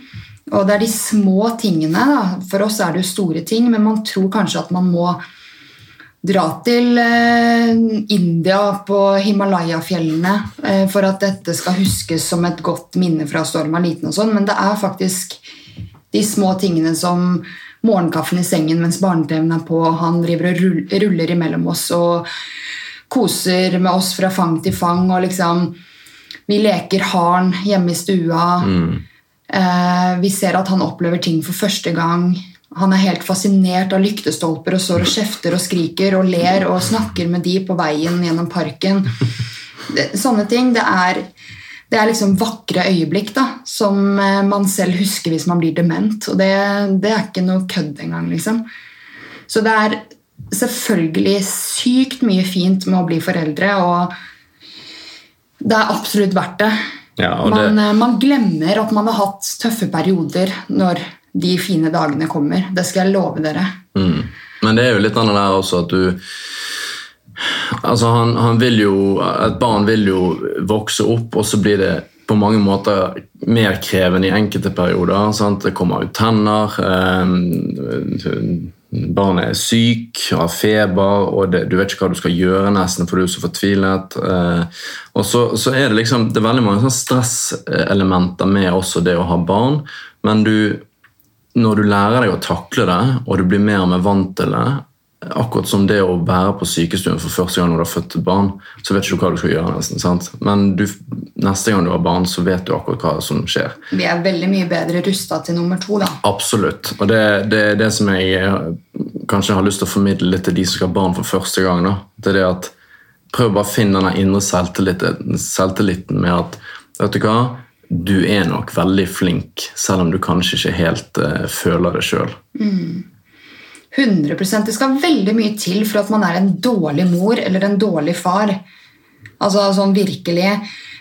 og det er de små tingene, da. for oss er det jo store ting, men man tror kanskje at man må dra til eh, India på Himalaya-fjellene eh, for at dette skal huskes som et godt minne fra Storm er liten og sånn, men det er faktisk de små tingene som morgenkaffen i sengen mens barne-TV-en er på, han driver og rull- ruller imellom oss og koser med oss fra fang til fang og liksom Vi leker harn hjemme i stua. Eh, vi ser at han opplever ting for første gang. Han er helt fascinert av lyktestolper og står og kjefter og skriker og ler og snakker med de på veien gjennom parken. Sånne ting. Det er, det er liksom vakre øyeblikk da, som eh, man selv husker hvis man blir dement. Og det, det er ikke noe kødd engang, liksom. Så det er selvfølgelig sykt mye fint med å bli foreldre, og det er absolutt verdt det. Ja, man, det eh, man glemmer at man har hatt tøffe perioder når de fine dagene kommer. Det skal jeg love dere. mm. Men det er jo litt annet der også at du Altså, han, han vil jo Et barn vil jo vokse opp, og så blir det på mange måter mer krevende i enkelte perioder. Sant? Det kommer ut tenner, eh, barnet er syk, har feber, og det, du vet ikke hva du skal gjøre nesten, for du er så fortvilet. Eh, og så, så er det liksom Det er veldig mange stresselementer med også det å ha barn, men du når du lærer deg å takle det, og du blir mer og mer vant til det, akkurat som det å være på sykestuen for første gang når du har født et barn, så vet ikke du hva du skal gjøre nesten. sant? Men du, neste gang du har barn, så vet du akkurat hva som skjer. Vi er veldig mye bedre rusta til nummer to, da. Absolutt. Og det er det, er det som jeg eh, kanskje har lyst til å formidle litt til de som skal ha barn for første gang. da. Det er det at Prøv bare å finne den indre selvtilliten, selvtilliten med at vet du hva, du er nok veldig flink, selv om du kanskje ikke helt uh, føler det sjøl. 100 Det skal veldig mye til for at man er en dårlig mor eller en dårlig far. Altså sånn virkelig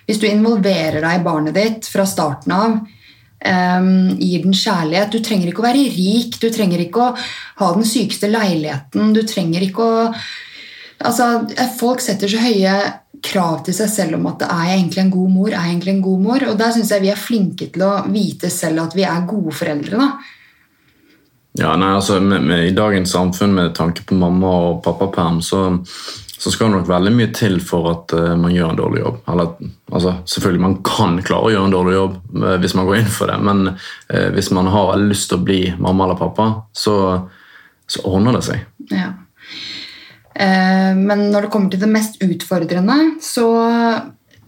Hvis du involverer deg i barnet ditt fra starten av, um, gir den kjærlighet Du trenger ikke å være rik, du trenger ikke å ha den sykeste leiligheten, du trenger ikke å Altså, Folk setter så høye krav til seg selv om at er jeg egentlig en god mor, er jeg egentlig en god mor? Og der syns jeg vi er flinke til å vite selv at vi er gode foreldre. da. Ja, nei, altså, med, med, I dagens samfunn, med tanke på mamma- og pappaperm, så, så skal det nok veldig mye til for at uh, man gjør en dårlig jobb. Eller, altså, selvfølgelig, Man kan klare å gjøre en dårlig jobb uh, hvis man går inn for det, men uh, hvis man har lyst til å bli mamma eller pappa, så, så ordner det seg. Ja. Men når det kommer til det mest utfordrende, så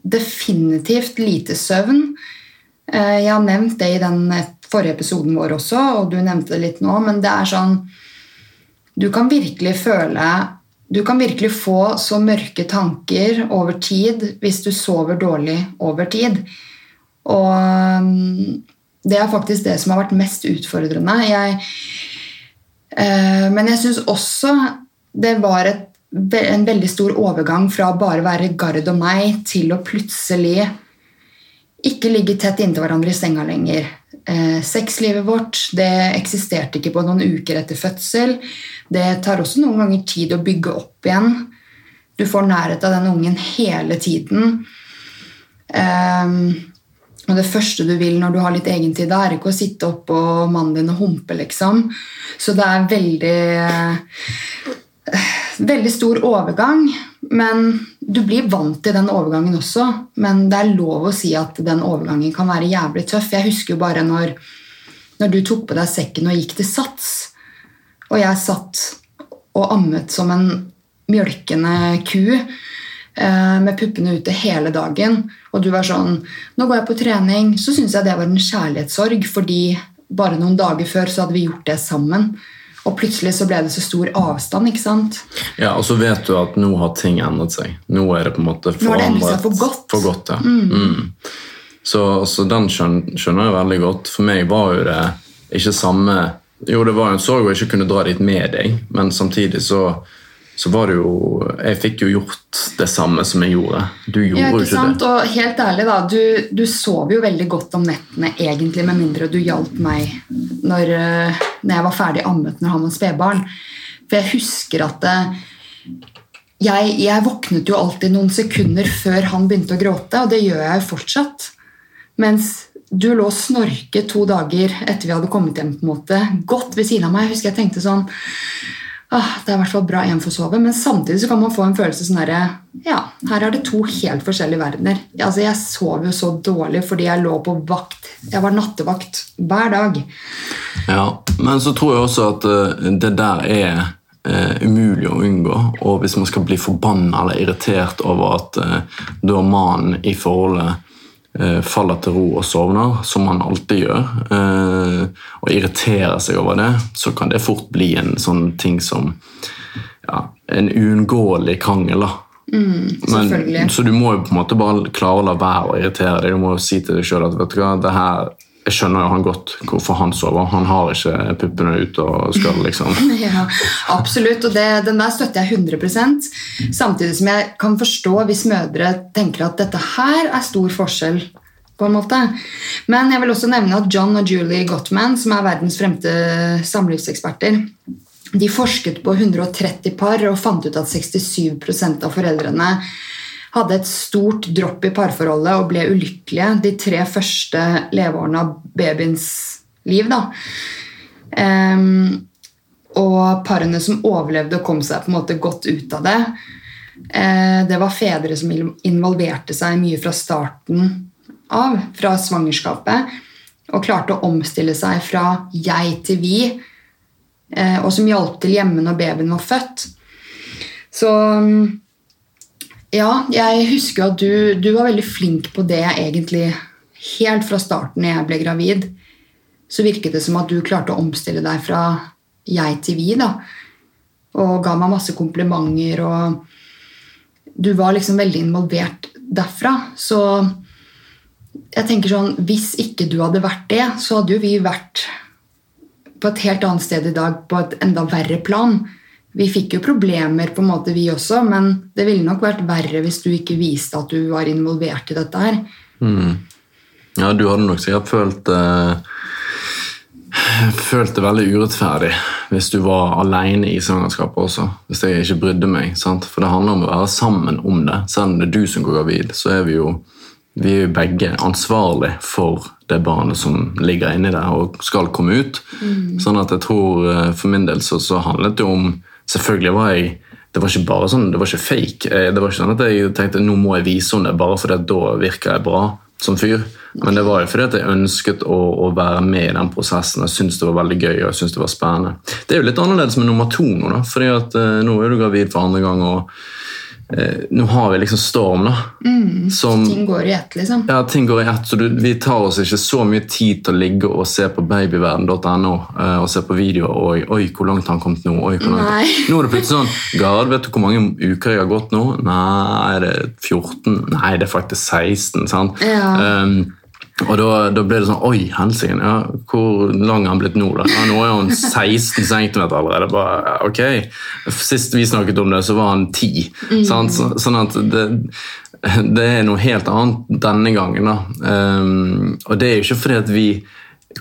definitivt lite søvn. Jeg har nevnt det i den forrige episoden vår også, og du nevnte det litt nå, men det er sånn Du kan virkelig føle Du kan virkelig få så mørke tanker over tid hvis du sover dårlig over tid. Og mm, det er faktisk det som har vært mest utfordrende. Jeg, eh, men jeg syns også det var et, en veldig stor overgang fra å bare være Gard og meg til å plutselig ikke ligge tett inntil hverandre i senga lenger. Eh, sexlivet vårt det eksisterte ikke på noen uker etter fødsel. Det tar også noen ganger tid å bygge opp igjen. Du får nærhet av den ungen hele tiden. Eh, og det første du vil når du har litt egentid, da er ikke å sitte oppå mannen din og humpe, liksom. Så det er veldig veldig stor overgang, men du blir vant til den overgangen også. Men det er lov å si at den overgangen kan være jævlig tøff. Jeg husker jo bare når, når du tok på deg sekken og gikk til sats, og jeg satt og ammet som en mjølkende ku eh, med puppene ute hele dagen, og du var sånn Nå går jeg på trening. Så syns jeg det var en kjærlighetssorg, fordi bare noen dager før så hadde vi gjort det sammen. Og plutselig så ble det så stor avstand. ikke sant? Ja, Og så vet du at nå har ting endret seg. Nå er det på en måte forandret. for godt. For godt ja. mm. Så, så den skjønner, skjønner jeg veldig godt. For meg var jo det ikke samme Jo, det var en sorg å ikke kunne dra dit med deg, men samtidig så, så var det jo Jeg fikk jo gjort det samme som jeg gjorde. Du gjorde Ja, ikke ikke sant? det. Og helt ærlig, da, du, du sov jo veldig godt om nettene, egentlig, med mindre du hjalp meg når, eh, når jeg var ferdig ammet når han var spedbarn. For jeg husker at det, jeg, jeg våknet jo alltid noen sekunder før han begynte å gråte, og det gjør jeg jo fortsatt. Mens du lå og snorket to dager etter vi hadde kommet hjem, på en måte, godt ved siden av meg. Jeg husker jeg tenkte sånn ah, Det er i hvert fall bra én får sove, men samtidig kan man få en følelse sånn herre Ja, her er det to helt forskjellige verdener. Altså, Jeg sov jo så dårlig fordi jeg lå på vakt. Jeg var nattevakt hver dag. Ja, Men så tror jeg også at uh, det der er eh, umulig å unngå. Og hvis man skal bli forbanna eller irritert over at eh, da mannen i forholdet faller til ro og sovner, som man alltid gjør, eh, og irriterer seg over det, så kan det fort bli en sånn ting som ja, En uunngåelig krangel. da. Mm, Men, så du må jo på en måte bare klare å la være å irritere deg. Du må jo si til deg sjøl at vet du hva, det her, jeg skjønner jo han godt hvorfor han sover. Han har ikke puppene ute og skal liksom (laughs) Ja, absolutt, og det, den der støtter jeg 100 Samtidig som jeg kan forstå hvis mødre tenker at dette her er stor forskjell. på en måte. Men jeg vil også nevne at John og Julie Gottman, som er verdens fremste samlivseksperter, de forsket på 130 par og fant ut at 67% av foreldrene hadde et stort dropp i parforholdet og ble ulykkelige de tre første leveårene av babyens liv. Da. Um, og parene som overlevde og kom seg på en måte godt ut av det, uh, det var fedre som involverte seg mye fra starten av, fra svangerskapet, og klarte å omstille seg fra jeg til vi, uh, og som hjalp til hjemme når babyen var født. Så mm, ja, jeg husker at du, du var veldig flink på det egentlig helt fra starten jeg ble gravid. Så virket det som at du klarte å omstille deg fra jeg til vi. da. Og ga meg masse komplimenter, og du var liksom veldig involvert derfra. Så jeg tenker sånn, hvis ikke du hadde vært det, så hadde jo vi vært på et helt annet sted i dag, på et enda verre plan. Vi fikk jo problemer, på en måte vi også, men det ville nok vært verre hvis du ikke viste at du var involvert i dette her. Ja, du hadde nok sikkert følt eh, følt det veldig urettferdig hvis du var alene i svangerskapet også. Hvis jeg ikke brydde meg. Sant? For det handler om å være sammen om det. Selv om det er du som går gravid, så er vi jo vi er begge ansvarlig for det barnet som ligger inni der og skal komme ut. Sånn at jeg tror eh, For min del så, så handlet det om Selvfølgelig var jeg det var ikke bare sånn, det var ikke fake. Eh, Det var ikke sånn at jeg tenkte nå må jeg vise henne bare fordi at da virker jeg bra som fyr. Men det var jo fordi at jeg ønsket å, å være med i den prosessen. Jeg syntes det var veldig gøy og jeg syntes det var spennende. Det er jo litt annerledes med nummer to nå, da, fordi at uh, nå er du gravid for andre gang. og Nå har vi liksom Storm, da. som, Ting går i ett, liksom. ja, ting går i ett, så du, Vi tar oss ikke så mye tid til å ligge og se på babyverden.no eh, og se på videoer og Oi, hvor langt har han kommet nå? Oi, hvor langt. Nei. (laughs) Nå er det plutselig sånn Gard, vet du hvor mange uker jeg har gått nå? Nei, er det 14? Nei, det er faktisk 16. sant? Ja. Um, og da, da ble det sånn Oi, helsike. Ja, hvor lang er han blitt nå? da? Ja, nå er han 16 cm allerede. Bare, ok. Sist vi snakket om det, så var han 10. Mm. Så, sånn at det, det er noe helt annet denne gangen. da. Um, og det er jo ikke fordi at vi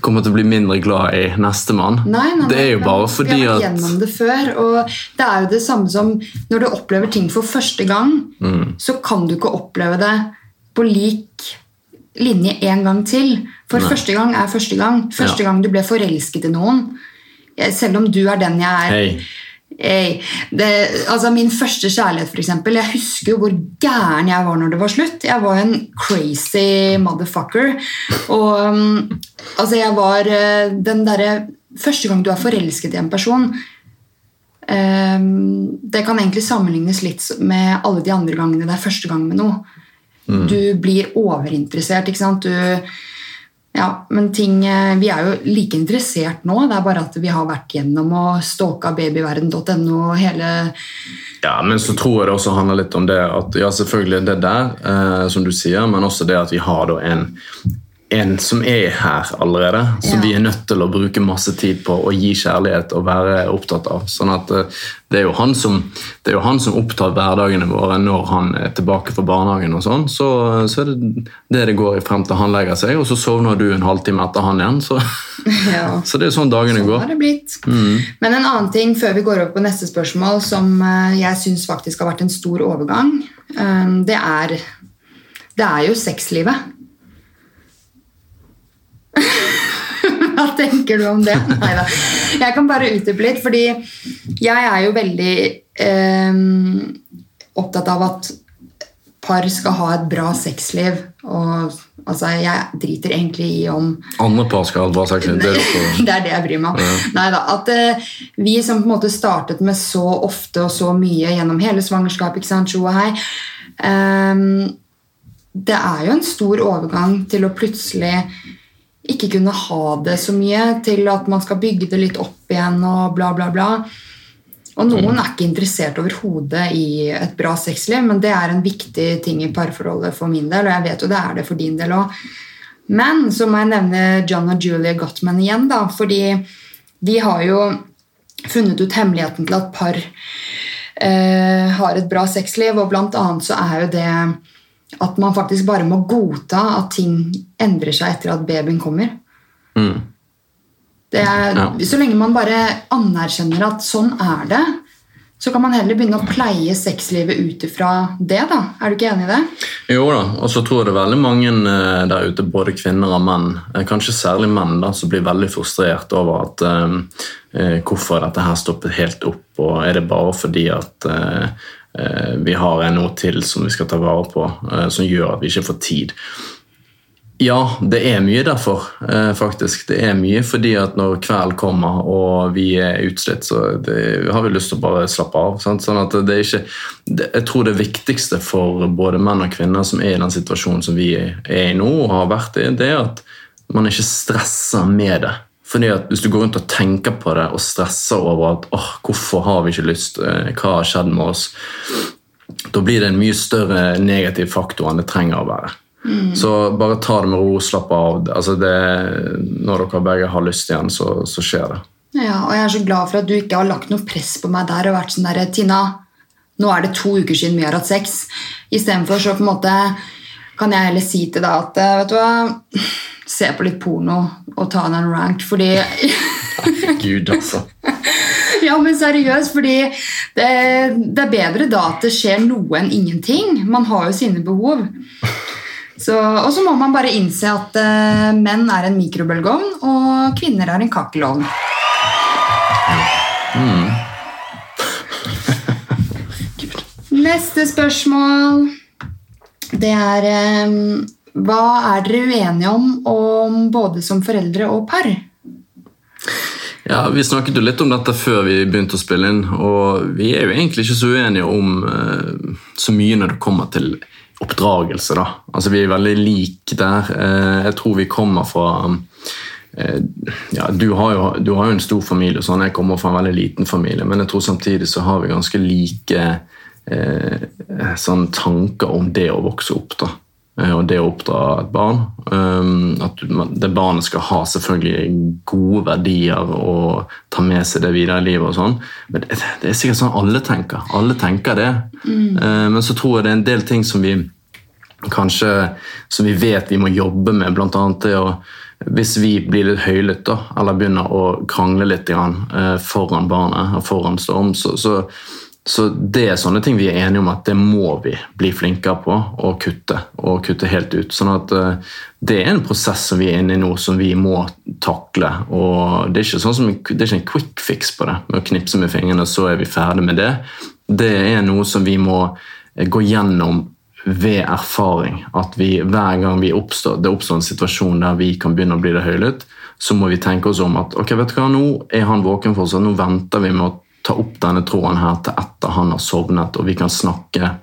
kommer til å bli mindre glad i nestemann. Det er jo bare Vi har vært gjennom det før, og det er jo det samme som når du opplever ting for første gang, Mm. så kan du ikke oppleve det på lik linje en gang til. For første gang er første gang. Første Ja. gang du ble forelsket i noen. Selv om du er den jeg er. Hei. Hey, det, altså Min første kjærlighet, eksempel. Jeg husker jo hvor gæren jeg var når det var slutt. Jeg var en crazy motherfucker. Og um, altså jeg var eh, den derre Første gang du er forelsket i en person um, Det kan egentlig sammenlignes litt med alle de andre gangene det er første gang med noe. Du blir overinteressert, ikke sant. Du, ja, men ting, eh, Vi er jo like interessert nå, det er bare at vi har vært gjennom og stalka babyverden.no og hele Ja, men så tror jeg det også handler litt om det at ja, selvfølgelig det der, eh, som du sier, men også det at vi har da en, en som er her allerede, som Ja. vi er nødt til å bruke masse tid på å gi kjærlighet og være opptatt av. Sånn at eh, det er jo han som, det er jo han som opptar hverdagene våre når han er tilbake fra barnehagen og sånn. Så, så er det det det går i frem til han legger seg, og så sovner du en halvtime etter han igjen. Så, (laughs) ja. (laughs) så det er sånn dagene Sånn går. har det blitt. Men en annen ting før vi går over på neste spørsmål, som eh, jeg syns faktisk har vært en stor overgang, eh, det er Det er jo sexlivet. (laughs) Hva tenker du om det? Neida. Jeg kan bare utdype litt, fordi jeg er jo veldig eh, opptatt av at par skal ha et bra sexliv. Og altså, jeg driter egentlig i om Andre par skal ha et bra sexliv. Det er (laughs) det det jeg bryr meg om. Neida, at eh, vi som på en måte startet med så ofte og så mye gjennom hele svangerskapet, ikke sant, hei eh, Det er jo en stor overgang til å plutselig ikke kunne ha det så mye, til at man skal bygge det litt opp igjen og bla, bla, bla. Og noen er ikke interessert overhodet i et bra sexliv, men det er en viktig ting i parforholdet for min del, og jeg vet jo det er det for din del òg. Men så må jeg nevne John og Julia Gottman igjen, da, fordi de har jo funnet ut hemmeligheten til at par eh, har et bra sexliv, og blant annet så er jo det at man faktisk bare må godta at ting endrer seg etter at babyen kommer. mm. Det er, Ja. Så lenge man bare anerkjenner at sånn er det, så kan man heller begynne å pleie sexlivet ut ifra det. da. Er du ikke enig i det? Jo da, og så tror jeg det er veldig mange eh, der ute, både kvinner og menn, eh, kanskje særlig menn, da, som blir veldig frustrert over at eh, eh, hvorfor dette her stoppet helt opp, og er det bare fordi at eh, vi har noe til som vi skal ta vare på, eh, som gjør at vi ikke får tid. Ja, det er mye derfor, eh, faktisk. Det er mye fordi at når kvelden kommer og vi er utslitt, så det, har vi lyst til å bare slappe av. Sant? Sånn at det er ikke, det, jeg tror det viktigste for både menn og kvinner som er i den situasjonen som vi er i nå, og har vært i, det er at man ikke stresser med det. Fordi at Hvis du går rundt og tenker på det og stresser over at åh, hvorfor har vi ikke lyst, eh, hva har skjedd med oss, da blir det en mye større negativ faktor enn det trenger å være. Så bare ta det med ro, slapp av. Altså det, når dere begge har lyst igjen, så, så skjer det. Ja, og jeg er så glad for at du ikke har lagt noe press på meg der og vært sånn der, Tina, nå er det to uker siden vi har hatt sex. Istedenfor så på en måte kan jeg heller si til deg at eh, vet du hva, se på litt porno og ta en rank, fordi Gud, altså. (laughs) Ja, men seriøst, fordi det, det er bedre da at det skjer noe enn ingenting. Man har jo sine behov. Så, og så må man bare innse at uh, menn er en mikrobølgeovn, og kvinner er en kakkelovn. (laughs) Neste spørsmål Det er eh, Hva er dere uenige om, om både som foreldre og par? Ja, Vi snakket jo litt om dette før vi begynte å spille inn, og vi er jo egentlig ikke så uenige om eh, så mye når det kommer til oppdragelse. da. Altså, Vi er veldig like der. Eh, jeg tror vi kommer fra eh, ja, du har, jo, du har jo en stor familie, og sånn. jeg kommer fra en veldig liten familie, men jeg tror samtidig så har vi ganske like sånn tanker om det å vokse opp. da. Eh, Og det å oppdra et barn. Um, at det barnet skal ha selvfølgelig gode verdier og ta med seg det videre i livet. og sånn. Men det, er sikkert sånn alle tenker. Alle tenker det. Mm. men så tror jeg det er en del ting som vi kanskje som vi vet vi må jobbe med, annet det å hvis vi blir litt høylytte eller begynner å krangle litt eh, foran barnet foran Storm, så, så, så det er sånne ting vi er enige om at det må vi bli flinkere på å kutte. og kutte helt ut. Sånn at eh, Det er en prosess som vi er inne i nå, som vi må takle. og Det er ikke, sånn som, det er ikke en quick fix på det. Med å knipse med fingrene, så er vi ferdig med det. Det er noe som vi må eh, gå gjennom ved erfaring. At vi hver gang vi oppstår, det oppstår en situasjon der vi kan begynne å bli det høylytt, så må vi tenke oss om at ok, vet du hva, nå er han våken fortsatt, nå venter vi med å ta opp denne tråden her til etter han har sovnet, og vi kan snakke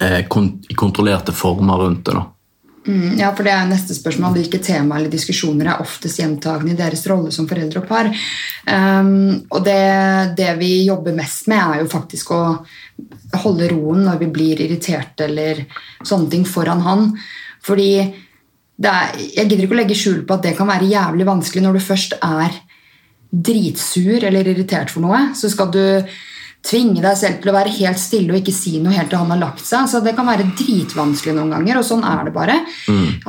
eh, i kontrollerte former rundt det. da. Mm, Ja, for det er neste spørsmål. Hvilke tema eller diskusjoner er oftest gjentagende i deres rolle som foreldre og par? Um, og det, det vi jobber mest med, er jo faktisk å holde roen når vi blir irriterte eller sånne ting foran han. Fordi er, jeg gidder ikke å legge skjul på at det kan være jævlig vanskelig når du først er dritsur eller irritert for noe. Så skal du tvinge deg selv til å være helt stille og ikke si noe helt til han har lagt seg. Så Det kan være dritvanskelig noen ganger, og sånn er det bare.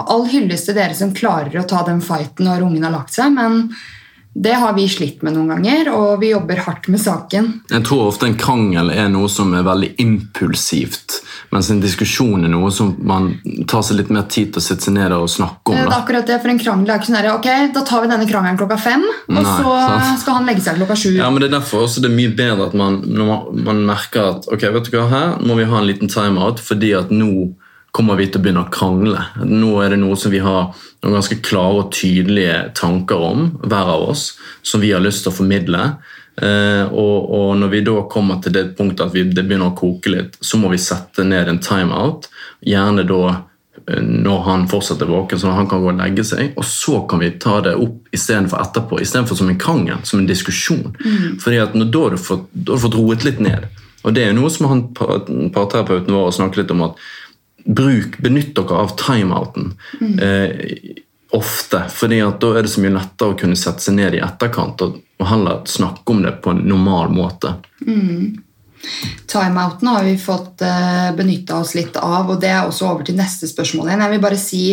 All hyllest til dere som klarer å ta den fighten når ungen har lagt seg, men Det har vi slitt med noen ganger, og vi jobber hardt med saken. Jeg tror ofte en krangel er noe som er veldig impulsivt, mens en diskusjon er noe som man tar seg litt mer tid til å sette seg ned og snakke om. Det er akkurat det, for en krangel er ikke sånn her, ok, da tar vi denne krangelen klokka fem, og Nei, så sant. skal han legge seg klokka sju. Ja, men Det er derfor også det er mye bedre at man, når man, man merker at ok, vet du hva, her må vi ha en liten timeout fordi at nå kommer vi til å begynne å krangle. Nå er det noe som vi har noen ganske klare og tydelige tanker om, hver av oss, som vi har lyst til å formidle. Eh, og, og når vi da kommer til det punktet at vi, det begynner å koke litt, så må vi sette ned en timeout. Gjerne da eh, når han fortsatt er våken, så han kan gå og legge seg. Og så kan vi ta det opp istedenfor etterpå, istedenfor som en krangel, som en diskusjon. Fordi at når, da har du fått, roet litt ned. Og det er jo noe som han, par- parterapeuten vår har snakket litt om at bruk, benytt dere av timeouten eh, ofte. fordi at da er det så mye lettere å kunne sette seg ned i etterkant og, og heller snakke om det på en normal måte. Timeouten har vi fått eh, benytta oss litt av, og det er også over til neste spørsmål igjen. Jeg vil bare si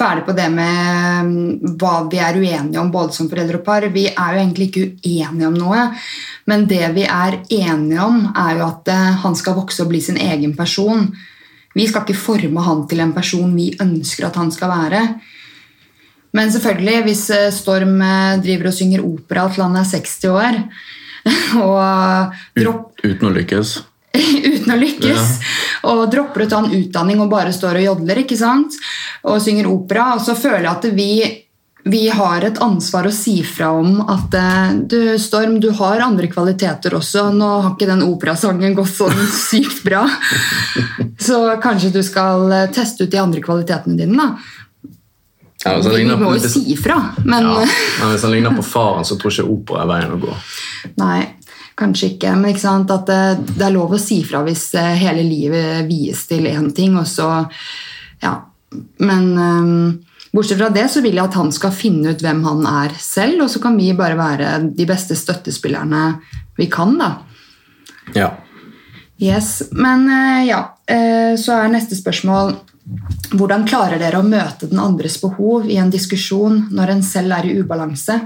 ferdig på det med mm, hva vi er uenige om både som foreldre og par. Vi er jo egentlig ikke uenige om noe, men det vi er enige om, er jo at eh, han skal vokse og bli sin egen person. Vi skal ikke forme han til en person vi ønsker at han skal være. Men selvfølgelig, hvis eh, Storm eh, driver og synger opera til han er 60 år, (laughs) og dropp, Ut, uten å lykkes. (laughs) uten å lykkes. Og dropper å ta en utdanning og bare står og jodler ikke sant? og synger opera. Og så føler jeg at vi, vi har et ansvar å si fra om at eh, du, Storm, du har andre kvaliteter også. Nå har ikke den operasangen gått sånn sykt bra. (laughs) Så kanskje du skal eh, teste ut de andre kvalitetene dine. da. Ja, han Vi, vi må jo hvis- si fra, men ja, men hvis han ligner på faren, så tror ikke opera er veien å gå. (laughs) Nei, kanskje ikke. Men ikke sant, at det, det er lov å si fra hvis eh, hele livet vies til én ting, og så Ja. Men eh, bortsett fra det så vil jeg at han skal finne ut hvem han er selv, og så kan vi bare være de beste støttespillerne vi kan, da. Ja. Yes, Men eh, ja, eh, så er neste spørsmål Hvordan klarer dere å møte den andres behov i en diskusjon når en selv er i ubalanse?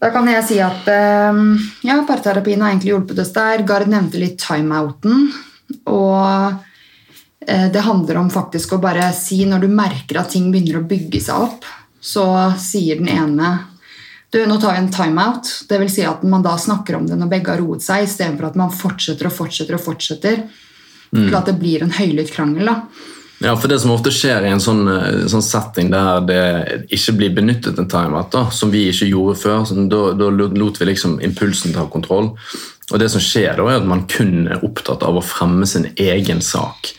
Da kan jeg si at eh, ja, parterapien har egentlig hjulpet oss der. Gard nevnte litt timeouten. Og det handler om faktisk å bare si når du merker at ting begynner å bygge seg opp, så sier den ene du, nå tar vi en timeout. Det vil si at man da snakker om det når begge har roet seg, istedenfor at man fortsetter og fortsetter og fortsetter til at det blir en høylytt krangel. da. Ja, for Det som ofte skjer i en sånn, eh, sånn setting der det ikke blir benyttet en timeout, da, som vi ikke gjorde før, sånn, da, da lot vi liksom impulsen ta kontroll. Og det som skjer da, er at man kun er opptatt av å fremme sin egen sak.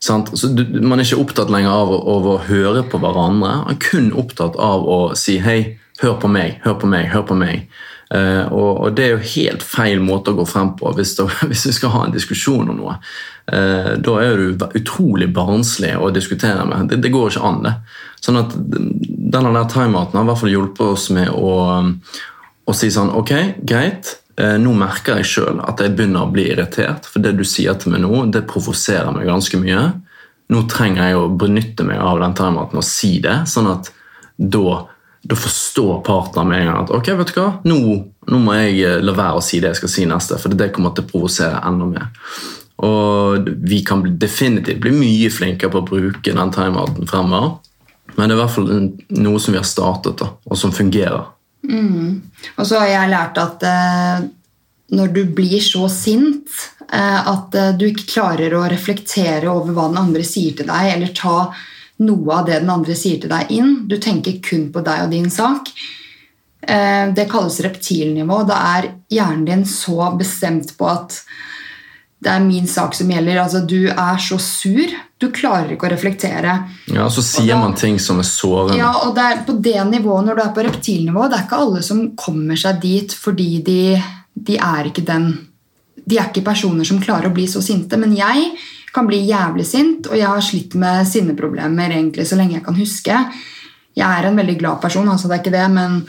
Du, Man er ikke opptatt lenger av, av å høre på hverandre, man er kun opptatt av å si hei, hør på meg, hør på meg, hør på meg. Uh, og, og det er jo helt feil måte å gå frem på hvis, da, (laughs) hvis vi skal ha en diskusjon om noe. Uh, da er du utrolig barnslig å diskutere med. Det, det går ikke an, det. Sånn at denne timeouten har i hvert fall hjulpet oss med å, å si sånn Ok, greit. Eh, Nå merker jeg sjøl at jeg begynner å bli irritert, for det du sier til meg nå, det provoserer meg ganske mye. Nå trenger jeg å benytte meg av den timeouten og si det, sånn at da da forstår partneren med en gang at ok, vet du hva, nå, nå må jeg eh, la være å si det jeg skal si neste, for det kommer til å provosere enda mer. Og vi kan definitivt bli mye flinkere på å bruke den timeouten fremover, men det er i hvert fall noe som vi har startet, da, og som fungerer. Og så har jeg lært at eh, når du blir så sint eh, at eh, du ikke klarer å reflektere over hva den andre sier til deg, eller ta noe av det den andre sier til deg inn, du tenker kun på deg og din sak, eh, det kalles reptilnivå. Da er hjernen din så bestemt på at det er min sak som gjelder. Altså, du er så sur. Du klarer ikke å reflektere. Ja, Så sier da- man ting som er sårende. Ja, og det er på det nivået, når du er på reptilnivå, det er ikke alle som kommer seg dit fordi de, de er ikke den De er ikke personer som klarer å bli så sinte. Men jeg kan bli jævlig sint, og jeg har slitt med sinneproblemer egentlig så lenge jeg kan huske. Jeg er en veldig glad person, altså det er ikke det, men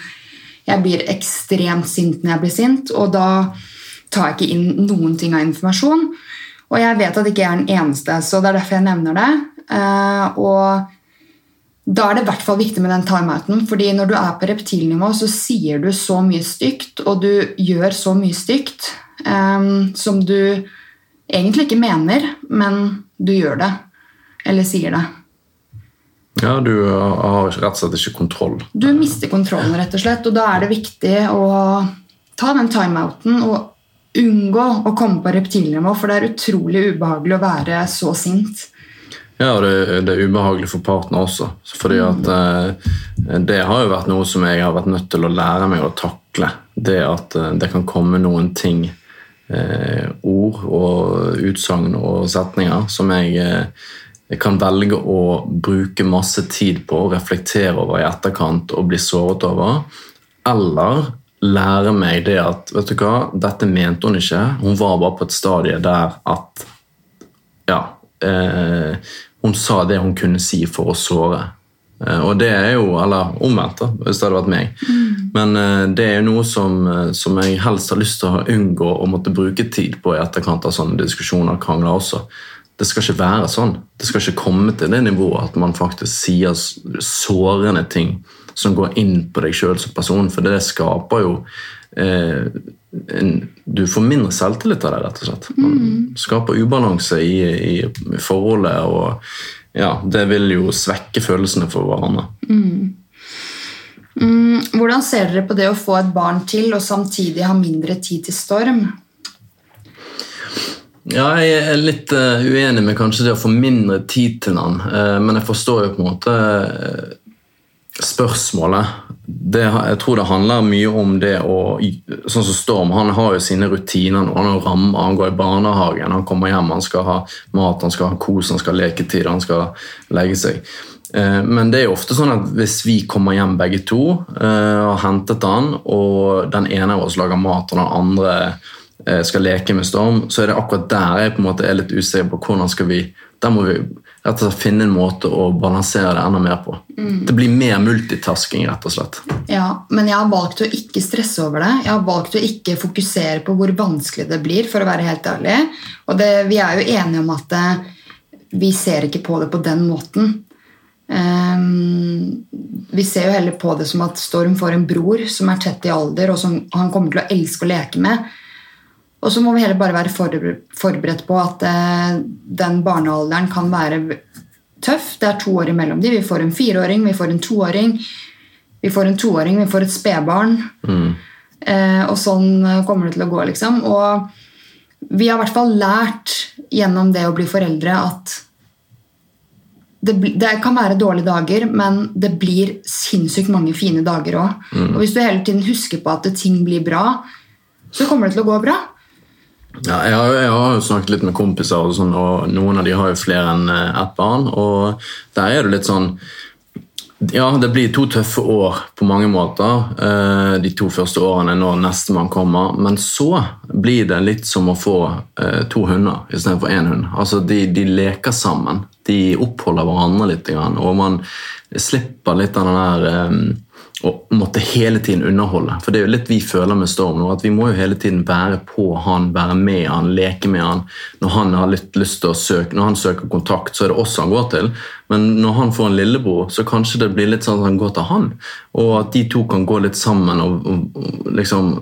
jeg blir ekstremt sint når jeg blir sint, og da tar jeg ikke inn noen ting av informasjon. Og jeg vet at ikke er den eneste, så det er derfor jeg nevner det. Eh, og da er det i hvert fall viktig med den timeouten. fordi når du er på reptilnivå, så sier du så mye stygt, og du gjør så mye stygt um, som du egentlig ikke mener, men du gjør det. Eller sier det. Ja, du har rett og slett ikke kontroll. Du mister kontrollen, rett og slett. Og da er det viktig å ta den timeouten og unngå å komme på reptilnivå, for det er utrolig ubehagelig å være så sint. Ja, og det, det, er ubehagelig for partner også. Fordi at eh, Det har jo vært noe som jeg har vært nødt til å lære meg å takle. Det at eh, det kan komme noen ting, eh, ord og utsagn og setninger, som jeg, eh, jeg, kan velge å bruke masse tid på reflektere over i etterkant og bli såret over. Eller lære meg det at vet du hva, dette mente hun ikke. Hun var bare på et stadie der at ja, eh, hun sa det hun kunne si for å såre. Eh, og det er jo, Eller omvendt, da, hvis det hadde vært meg. Mm. Men eh, det er jo noe som, eh, som, jeg helst har lyst til å unngå å måtte bruke tid på i etterkant av sånne diskusjoner og krangler også. Det skal ikke være sånn. Det skal ikke komme til det nivået at man faktisk sier sårende ting som går inn på deg sjøl som person, for det skaper jo eh, en, du får mindre selvtillit av det, rett og slett. Man mm. skaper ubalanse i, i, forholdet, og ja, det vil jo svekke følelsene for hverandre. Mm. Mm, hvordan ser dere på det å få et barn til og samtidig ha mindre tid til storm? Ja, jeg er litt uh, uenig med kanskje det å få mindre tid til han, uh, men jeg forstår jo på en måte uh, spørsmålet det, jeg tror det handler mye om det å Sånn som Storm, han har jo sine rutiner nå. Han har rammer, han går i barnehagen, han kommer hjem, han skal ha mat, han skal ha kos, han skal ha leketid, han skal legge seg. Eh, men det er jo ofte sånn at hvis vi kommer hjem begge to og eh, har hentet han, og den ene av oss lager mat, og den andre eh, skal leke med Storm, så er det akkurat der jeg på en måte er litt usikker på hvordan skal vi Der må vi rett og slett finne en måte å balansere det enda mer på. Mm. Det blir mer multitasking, rett og slett. Ja, men jeg har valgt å ikke stresse over det. Jeg har valgt å ikke fokusere på hvor vanskelig det blir, for å være helt ærlig. Og det, vi er jo enige om at eh, vi ser ikke på det på den måten. Um, vi ser jo heller på det som at Storm får en bror som er tett i alder, og som han kommer til å elske å leke med. Og så må vi heller bare være forberedt på at eh, den barnealderen kan være tøff. Det er to år imellom de. Vi får en fireåring, vi får en toåring, vi får en toåring, vi får et spedbarn. Mm. Eh, og sånn kommer det til å gå, liksom. Og vi har i hvert fall lært gjennom det å bli foreldre at det, det, kan være dårlige dager, men det blir sinnssykt mange fine dager òg. Mm. Og hvis du hele tiden husker på at ting blir bra, så kommer det til å gå bra. Ja, jeg har, jeg har, jo snakket litt med kompiser, og, sånn, og noen av de har jo flere enn eh, ett barn. og Der er det litt sånn Ja, det blir to tøffe år på mange måter. Eh, de to første årene når nestemann kommer. Men så blir det litt som å få eh, to hunder istedenfor én hund. Altså, de, de, leker sammen. De oppholder hverandre litt, og man slipper litt av den der og måtte hele tiden underholde. For det er jo litt vi føler med Storm nå, at vi må jo hele tiden være på han, være med han, leke med han. Når han har litt lyst til å søke, når han søker kontakt, så er det oss han går til. Men når han får en lillebror, så kanskje det blir litt sånn at han går til han. Og at de to kan gå litt sammen og, og, og liksom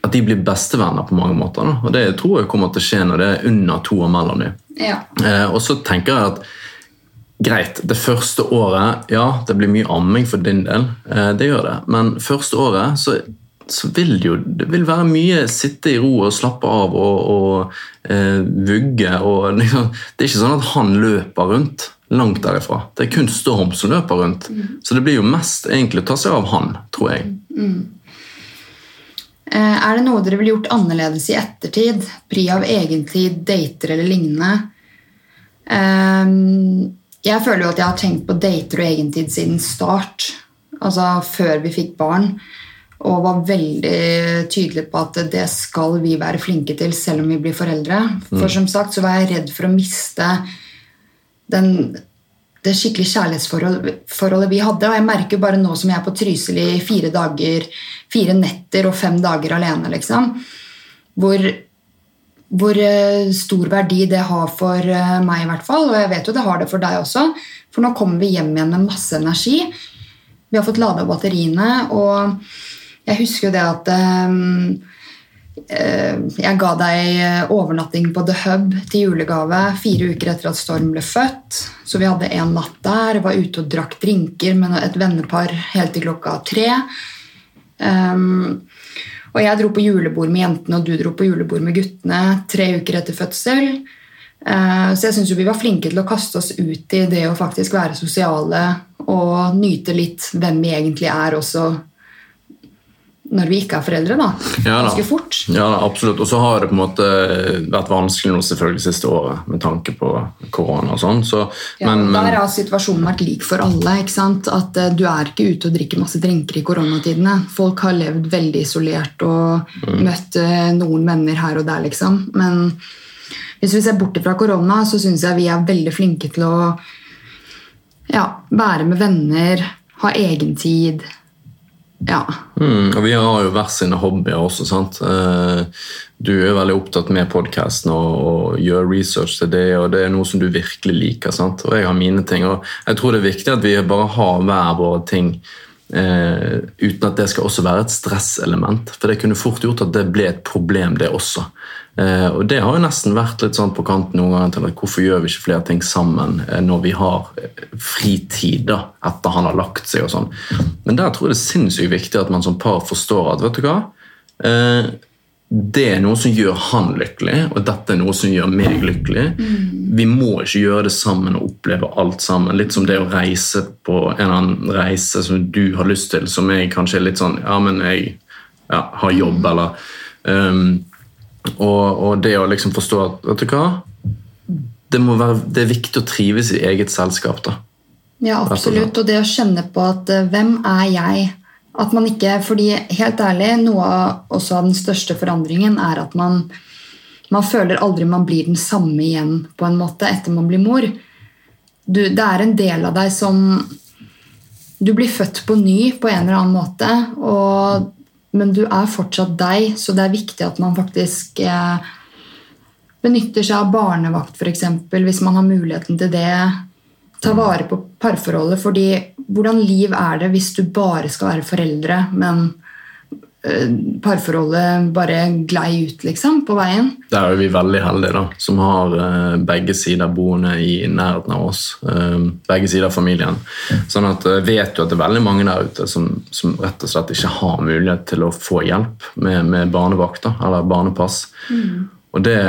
At de blir bestevenner på mange måter. Da. Og det tror jeg kommer til å skje når det er under to år mellom dem. Ja. Eh, og så tenker jeg at Greit, det første året Ja, det blir mye amming for din del. Eh, det gjør det. Men første året så, så vil det jo det vil være mye sitte i ro og slappe av og, og eh, vugge. Og (laughs) liksom, det er ikke sånn at han løper rundt langt derifra. Det er kun Storm som løper rundt. Mm. Så det blir jo mest egentlig å ta seg av han, tror jeg. Mm. Eh, er det noe dere ville gjort annerledes i ettertid? Pri av egentid, dater eller lignende? Um, jeg føler jo at jeg har tenkt på dater og egentid siden start. Altså før vi fikk barn. Og var veldig tydelig på at det skal vi være flinke til selv om vi blir foreldre. For mm. som sagt så var jeg redd for å miste den, det skikkelig kjærlighetsforholdet vi hadde. Og jeg merker bare nå som jeg er på Trysil i fire dager, fire netter og fem dager alene, liksom, hvor hvor eh, stor verdi det har for eh, meg, i hvert fall. Og jeg vet jo det har det for deg også. For nå kommer vi hjem igjen med masse energi. Vi har fått lada batteriene, og jeg husker jo det at um, jeg ga deg overnatting på The Hub til julegave fire uker etter at Storm ble født. Så vi hadde en natt der. Var ute og drakk drinker med et vennepar helt til klokka tre. Um, og jeg dro på julebord med jentene, og du dro på julebord med guttene tre uker etter fødsel. Eh, så jeg syns vi var flinke til å kaste oss ut i det å faktisk være sosiale og nyte litt hvem vi egentlig er også når vi ikke er foreldre, da. Ja, da. Ganske fort. Ja, da, absolutt. Og så har det på en måte vært vanskelig nå selvfølgelig siste året med tanke på korona og sånn. Så, ja, men, der har situasjonen vært lik for alle. ikke sant? At uh, Du er ikke ute og drikker masse drinker i koronatidene. Folk har levd veldig isolert og mm. møtt uh, noen venner her og der, liksom. Men hvis vi ser bort fra korona, så syns jeg vi er veldig flinke til å ja, være med venner, ha egentid ja. Mm, og vi har jo hver sine hobbyer også. sant? Eh, du er veldig opptatt med podkasten og, og gjør research til det, og det er noe som du virkelig liker. sant? Og jeg har mine ting. og Jeg tror det er viktig at vi bare har hver våre ting. Eh, uten at det skal også være et stresselement. For det kunne fort gjort at det ble et problem, det også. Eh, og Det har jo nesten vært litt sånn på kanten noen ganger til at hvorfor gjør vi ikke flere ting sammen eh, når vi har eh, fritid da, etter han har lagt seg og sånn. Men der tror jeg det er sinnssykt viktig at man som par forstår at vet du hva, det er noe som gjør han lykkelig, og dette er noe som gjør meg lykkelig. Mm. Vi må ikke gjøre det sammen og oppleve alt sammen. Litt som det å reise på en eller annen reise som du har lyst til, som jeg kanskje er litt sånn Ja, men jeg ja, har jobb, eller um, og, og, det å liksom forstå at vet du hva, det, være, det, er viktig å trives i eget selskap. da. Ja, absolutt. Og det å kjenne på at uh, hvem er jeg? At man ikke, fordi helt ærlig, Noe av, også av den største forandringen er at man, man føler aldri man blir den samme igjen på en måte etter man blir mor. Du, det er en del av deg som Du blir født på ny på en eller annen måte. og men du er fortsatt deg, så det er viktig at man faktisk eh, benytter seg av barnevakt, f.eks., hvis man har muligheten til det. Ta vare på parforholdet, fordi hvordan liv er det hvis du bare skal være foreldre, men parforholdet bare glei ut liksom, på veien. Der er vi veldig heldige, da, som har uh, begge sider boende i nærheten av oss. Uh, begge sider av familien. Sånn at uh, vet jo at det er veldig mange der ute som, som, rett og slett ikke har mulighet til å få hjelp med, med barnevakter eller barnepass. Mm. Og det,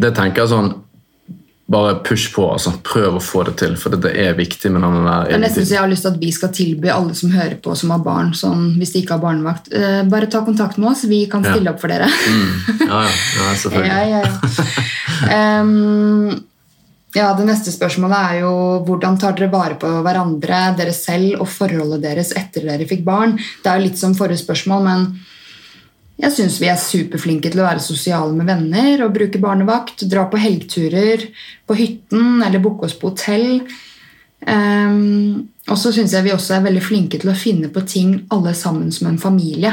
det tenker jeg sånn bare push på. altså. Prøv å få det til, for det er viktig. med den der... Det er nesten så Jeg har lyst til at vi skal tilby alle som hører på som har barn, sånn, hvis de ikke har barnevakt, uh, bare ta kontakt med oss. Vi kan stille ja. opp for dere. mm. Ja, ja. ja selvfølgelig. (laughs) ja, ja, um, ja, Det neste spørsmålet er jo hvordan tar dere vare på hverandre, dere selv og forholdet deres etter dere fikk barn? Det er jo litt som forrige spørsmål, men jeg syns vi er superflinke til å være sosiale med venner og bruke barnevakt. Dra på helgturer på hytten eller booke oss på hotell. Um, og så syns jeg vi også er veldig flinke til å finne på ting alle sammen som en familie.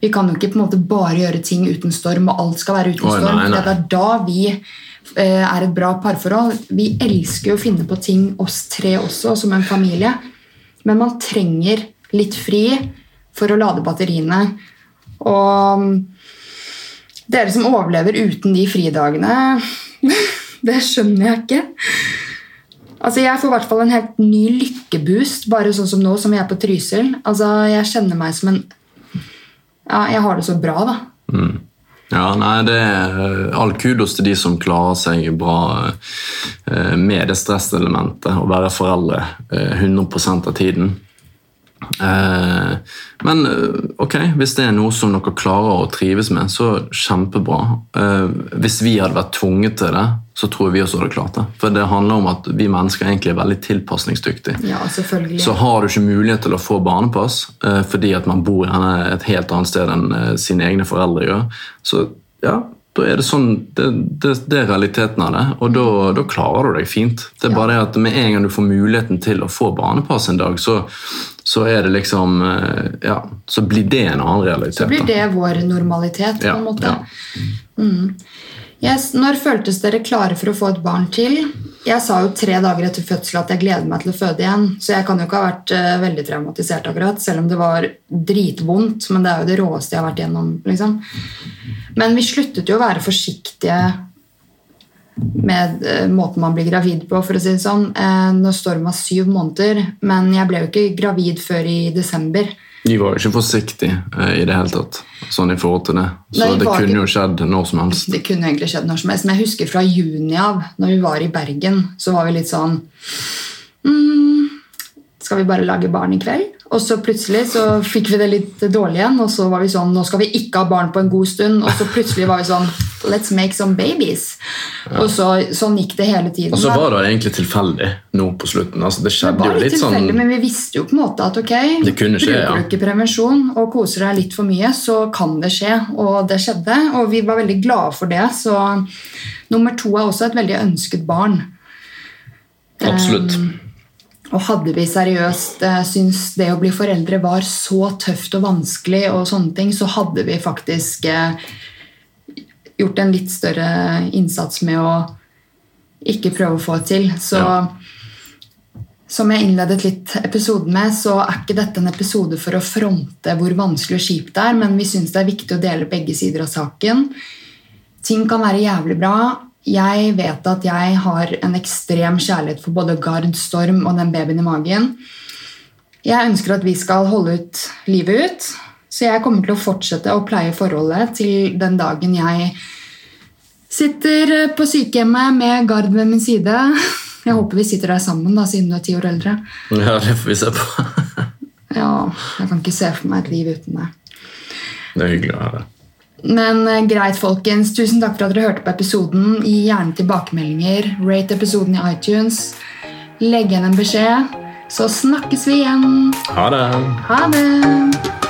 Vi kan jo ikke på en måte bare gjøre ting uten storm, og alt skal være uten oh, storm. Nei, nei. Det er da vi uh, er et bra parforhold. Vi elsker å finne på ting, oss tre også, som en familie. Men man trenger litt fri for å lade batteriene. Og um, dere som overlever uten de fridagene (laughs) Det skjønner jeg ikke. Altså, Jeg får i hvert fall en helt ny lykkeboost, bare sånn som nå, som vi er på Trysil. Altså, Jeg kjenner meg som en Ja, jeg har det så bra, da. Mm. Ja, nei, det er All kudos til de som klarer seg bra eh, med det stresselementet. Å være foreldre 100 eh, av tiden. Eh, men eh, ok, hvis det er noe som dere klarer å trives med, så kjempebra. Eh, hvis vi hadde vært tvunget til det, så tror jeg vi også hadde klart det. For det handler om at vi mennesker egentlig er veldig tilpasningsdyktige. Ja, selvfølgelig. Så har du ikke mulighet til å få barnepass fordi at man bor et helt annet sted enn sine egne foreldre gjør, så ja, da er det sånn, det, det, det er realiteten av det, og da, da klarer du deg fint. Det er bare det at med en gang du får muligheten til å få barnepass en dag, så, så er det liksom eh, Ja, så blir det en annen realitet. Så blir det vår normalitet, på en måte. ja. Mm. Yes, når føltes dere klare for å få et barn til? Jeg sa jo tre dager etter fødsel at jeg gleder meg til å føde igjen, så jeg kan jo ikke ha vært eh, veldig traumatisert akkurat, selv om det var dritvondt, men det er jo det råeste jeg har vært gjennom. liksom. Men vi sluttet jo å være forsiktige med eh, måten man blir gravid på, for å si det sånn. Nå når Storm var syv måneder, men jeg ble jo ikke gravid før i desember. De var jo ikke forsiktige eh, i det hele tatt, sånn i forhold til det. Så Nei, det kunne jo skjedd når som helst. Det kunne egentlig skjedd når som helst, men jeg husker fra juni av, når vi var i Bergen, så var vi litt sånn mm, Skal vi bare lage barn i kveld? Og så plutselig så fikk vi det litt dårlig igjen, og så var vi sånn Nå skal vi ikke ha barn på en god stund. Og så plutselig var vi sånn Let's make some babies. Og så, sånn gikk det hele tiden. Og så var det egentlig tilfeldig nå på slutten. altså Det Det var jo litt sånn men vi visste jo på en måte at ok, Det kunne skje, bruker ja. du ikke prevensjon og koser deg litt for mye, så kan det skje. Og det skjedde, og vi var veldig glade for det. Så nummer to er også et veldig ønsket barn. Absolutt. Og hadde vi seriøst eh, syntes det å bli foreldre var så tøft og vanskelig, og sånne ting, så hadde vi faktisk eh, gjort en litt større innsats med å ikke prøve å få det til. Så Ja. som jeg innledet litt episoden med, så er ikke dette en episode for å fronte hvor vanskelig og kjipt det er, men vi syns det er viktig å dele begge sider av saken. Ting kan være jævlig bra. Jeg vet at jeg har en ekstrem kjærlighet for både Gard, Storm og den babyen i magen. Jeg ønsker at vi skal holde ut livet ut, så jeg kommer til å fortsette å pleie forholdet til den dagen jeg sitter på sykehjemmet med Gard ved min side. Jeg håper vi sitter der sammen, da, siden du er ti år eldre. Ja, det får vi se på. Ja, jeg kan ikke se for meg et liv uten det. Det er hyggelig å høre. Men eh, greit, folkens. Tusen takk for at dere hørte på episoden. Gi gjerne tilbakemeldinger. Rate episoden i iTunes. Legg igjen en beskjed. Så snakkes vi igjen. Ha det! Ha det!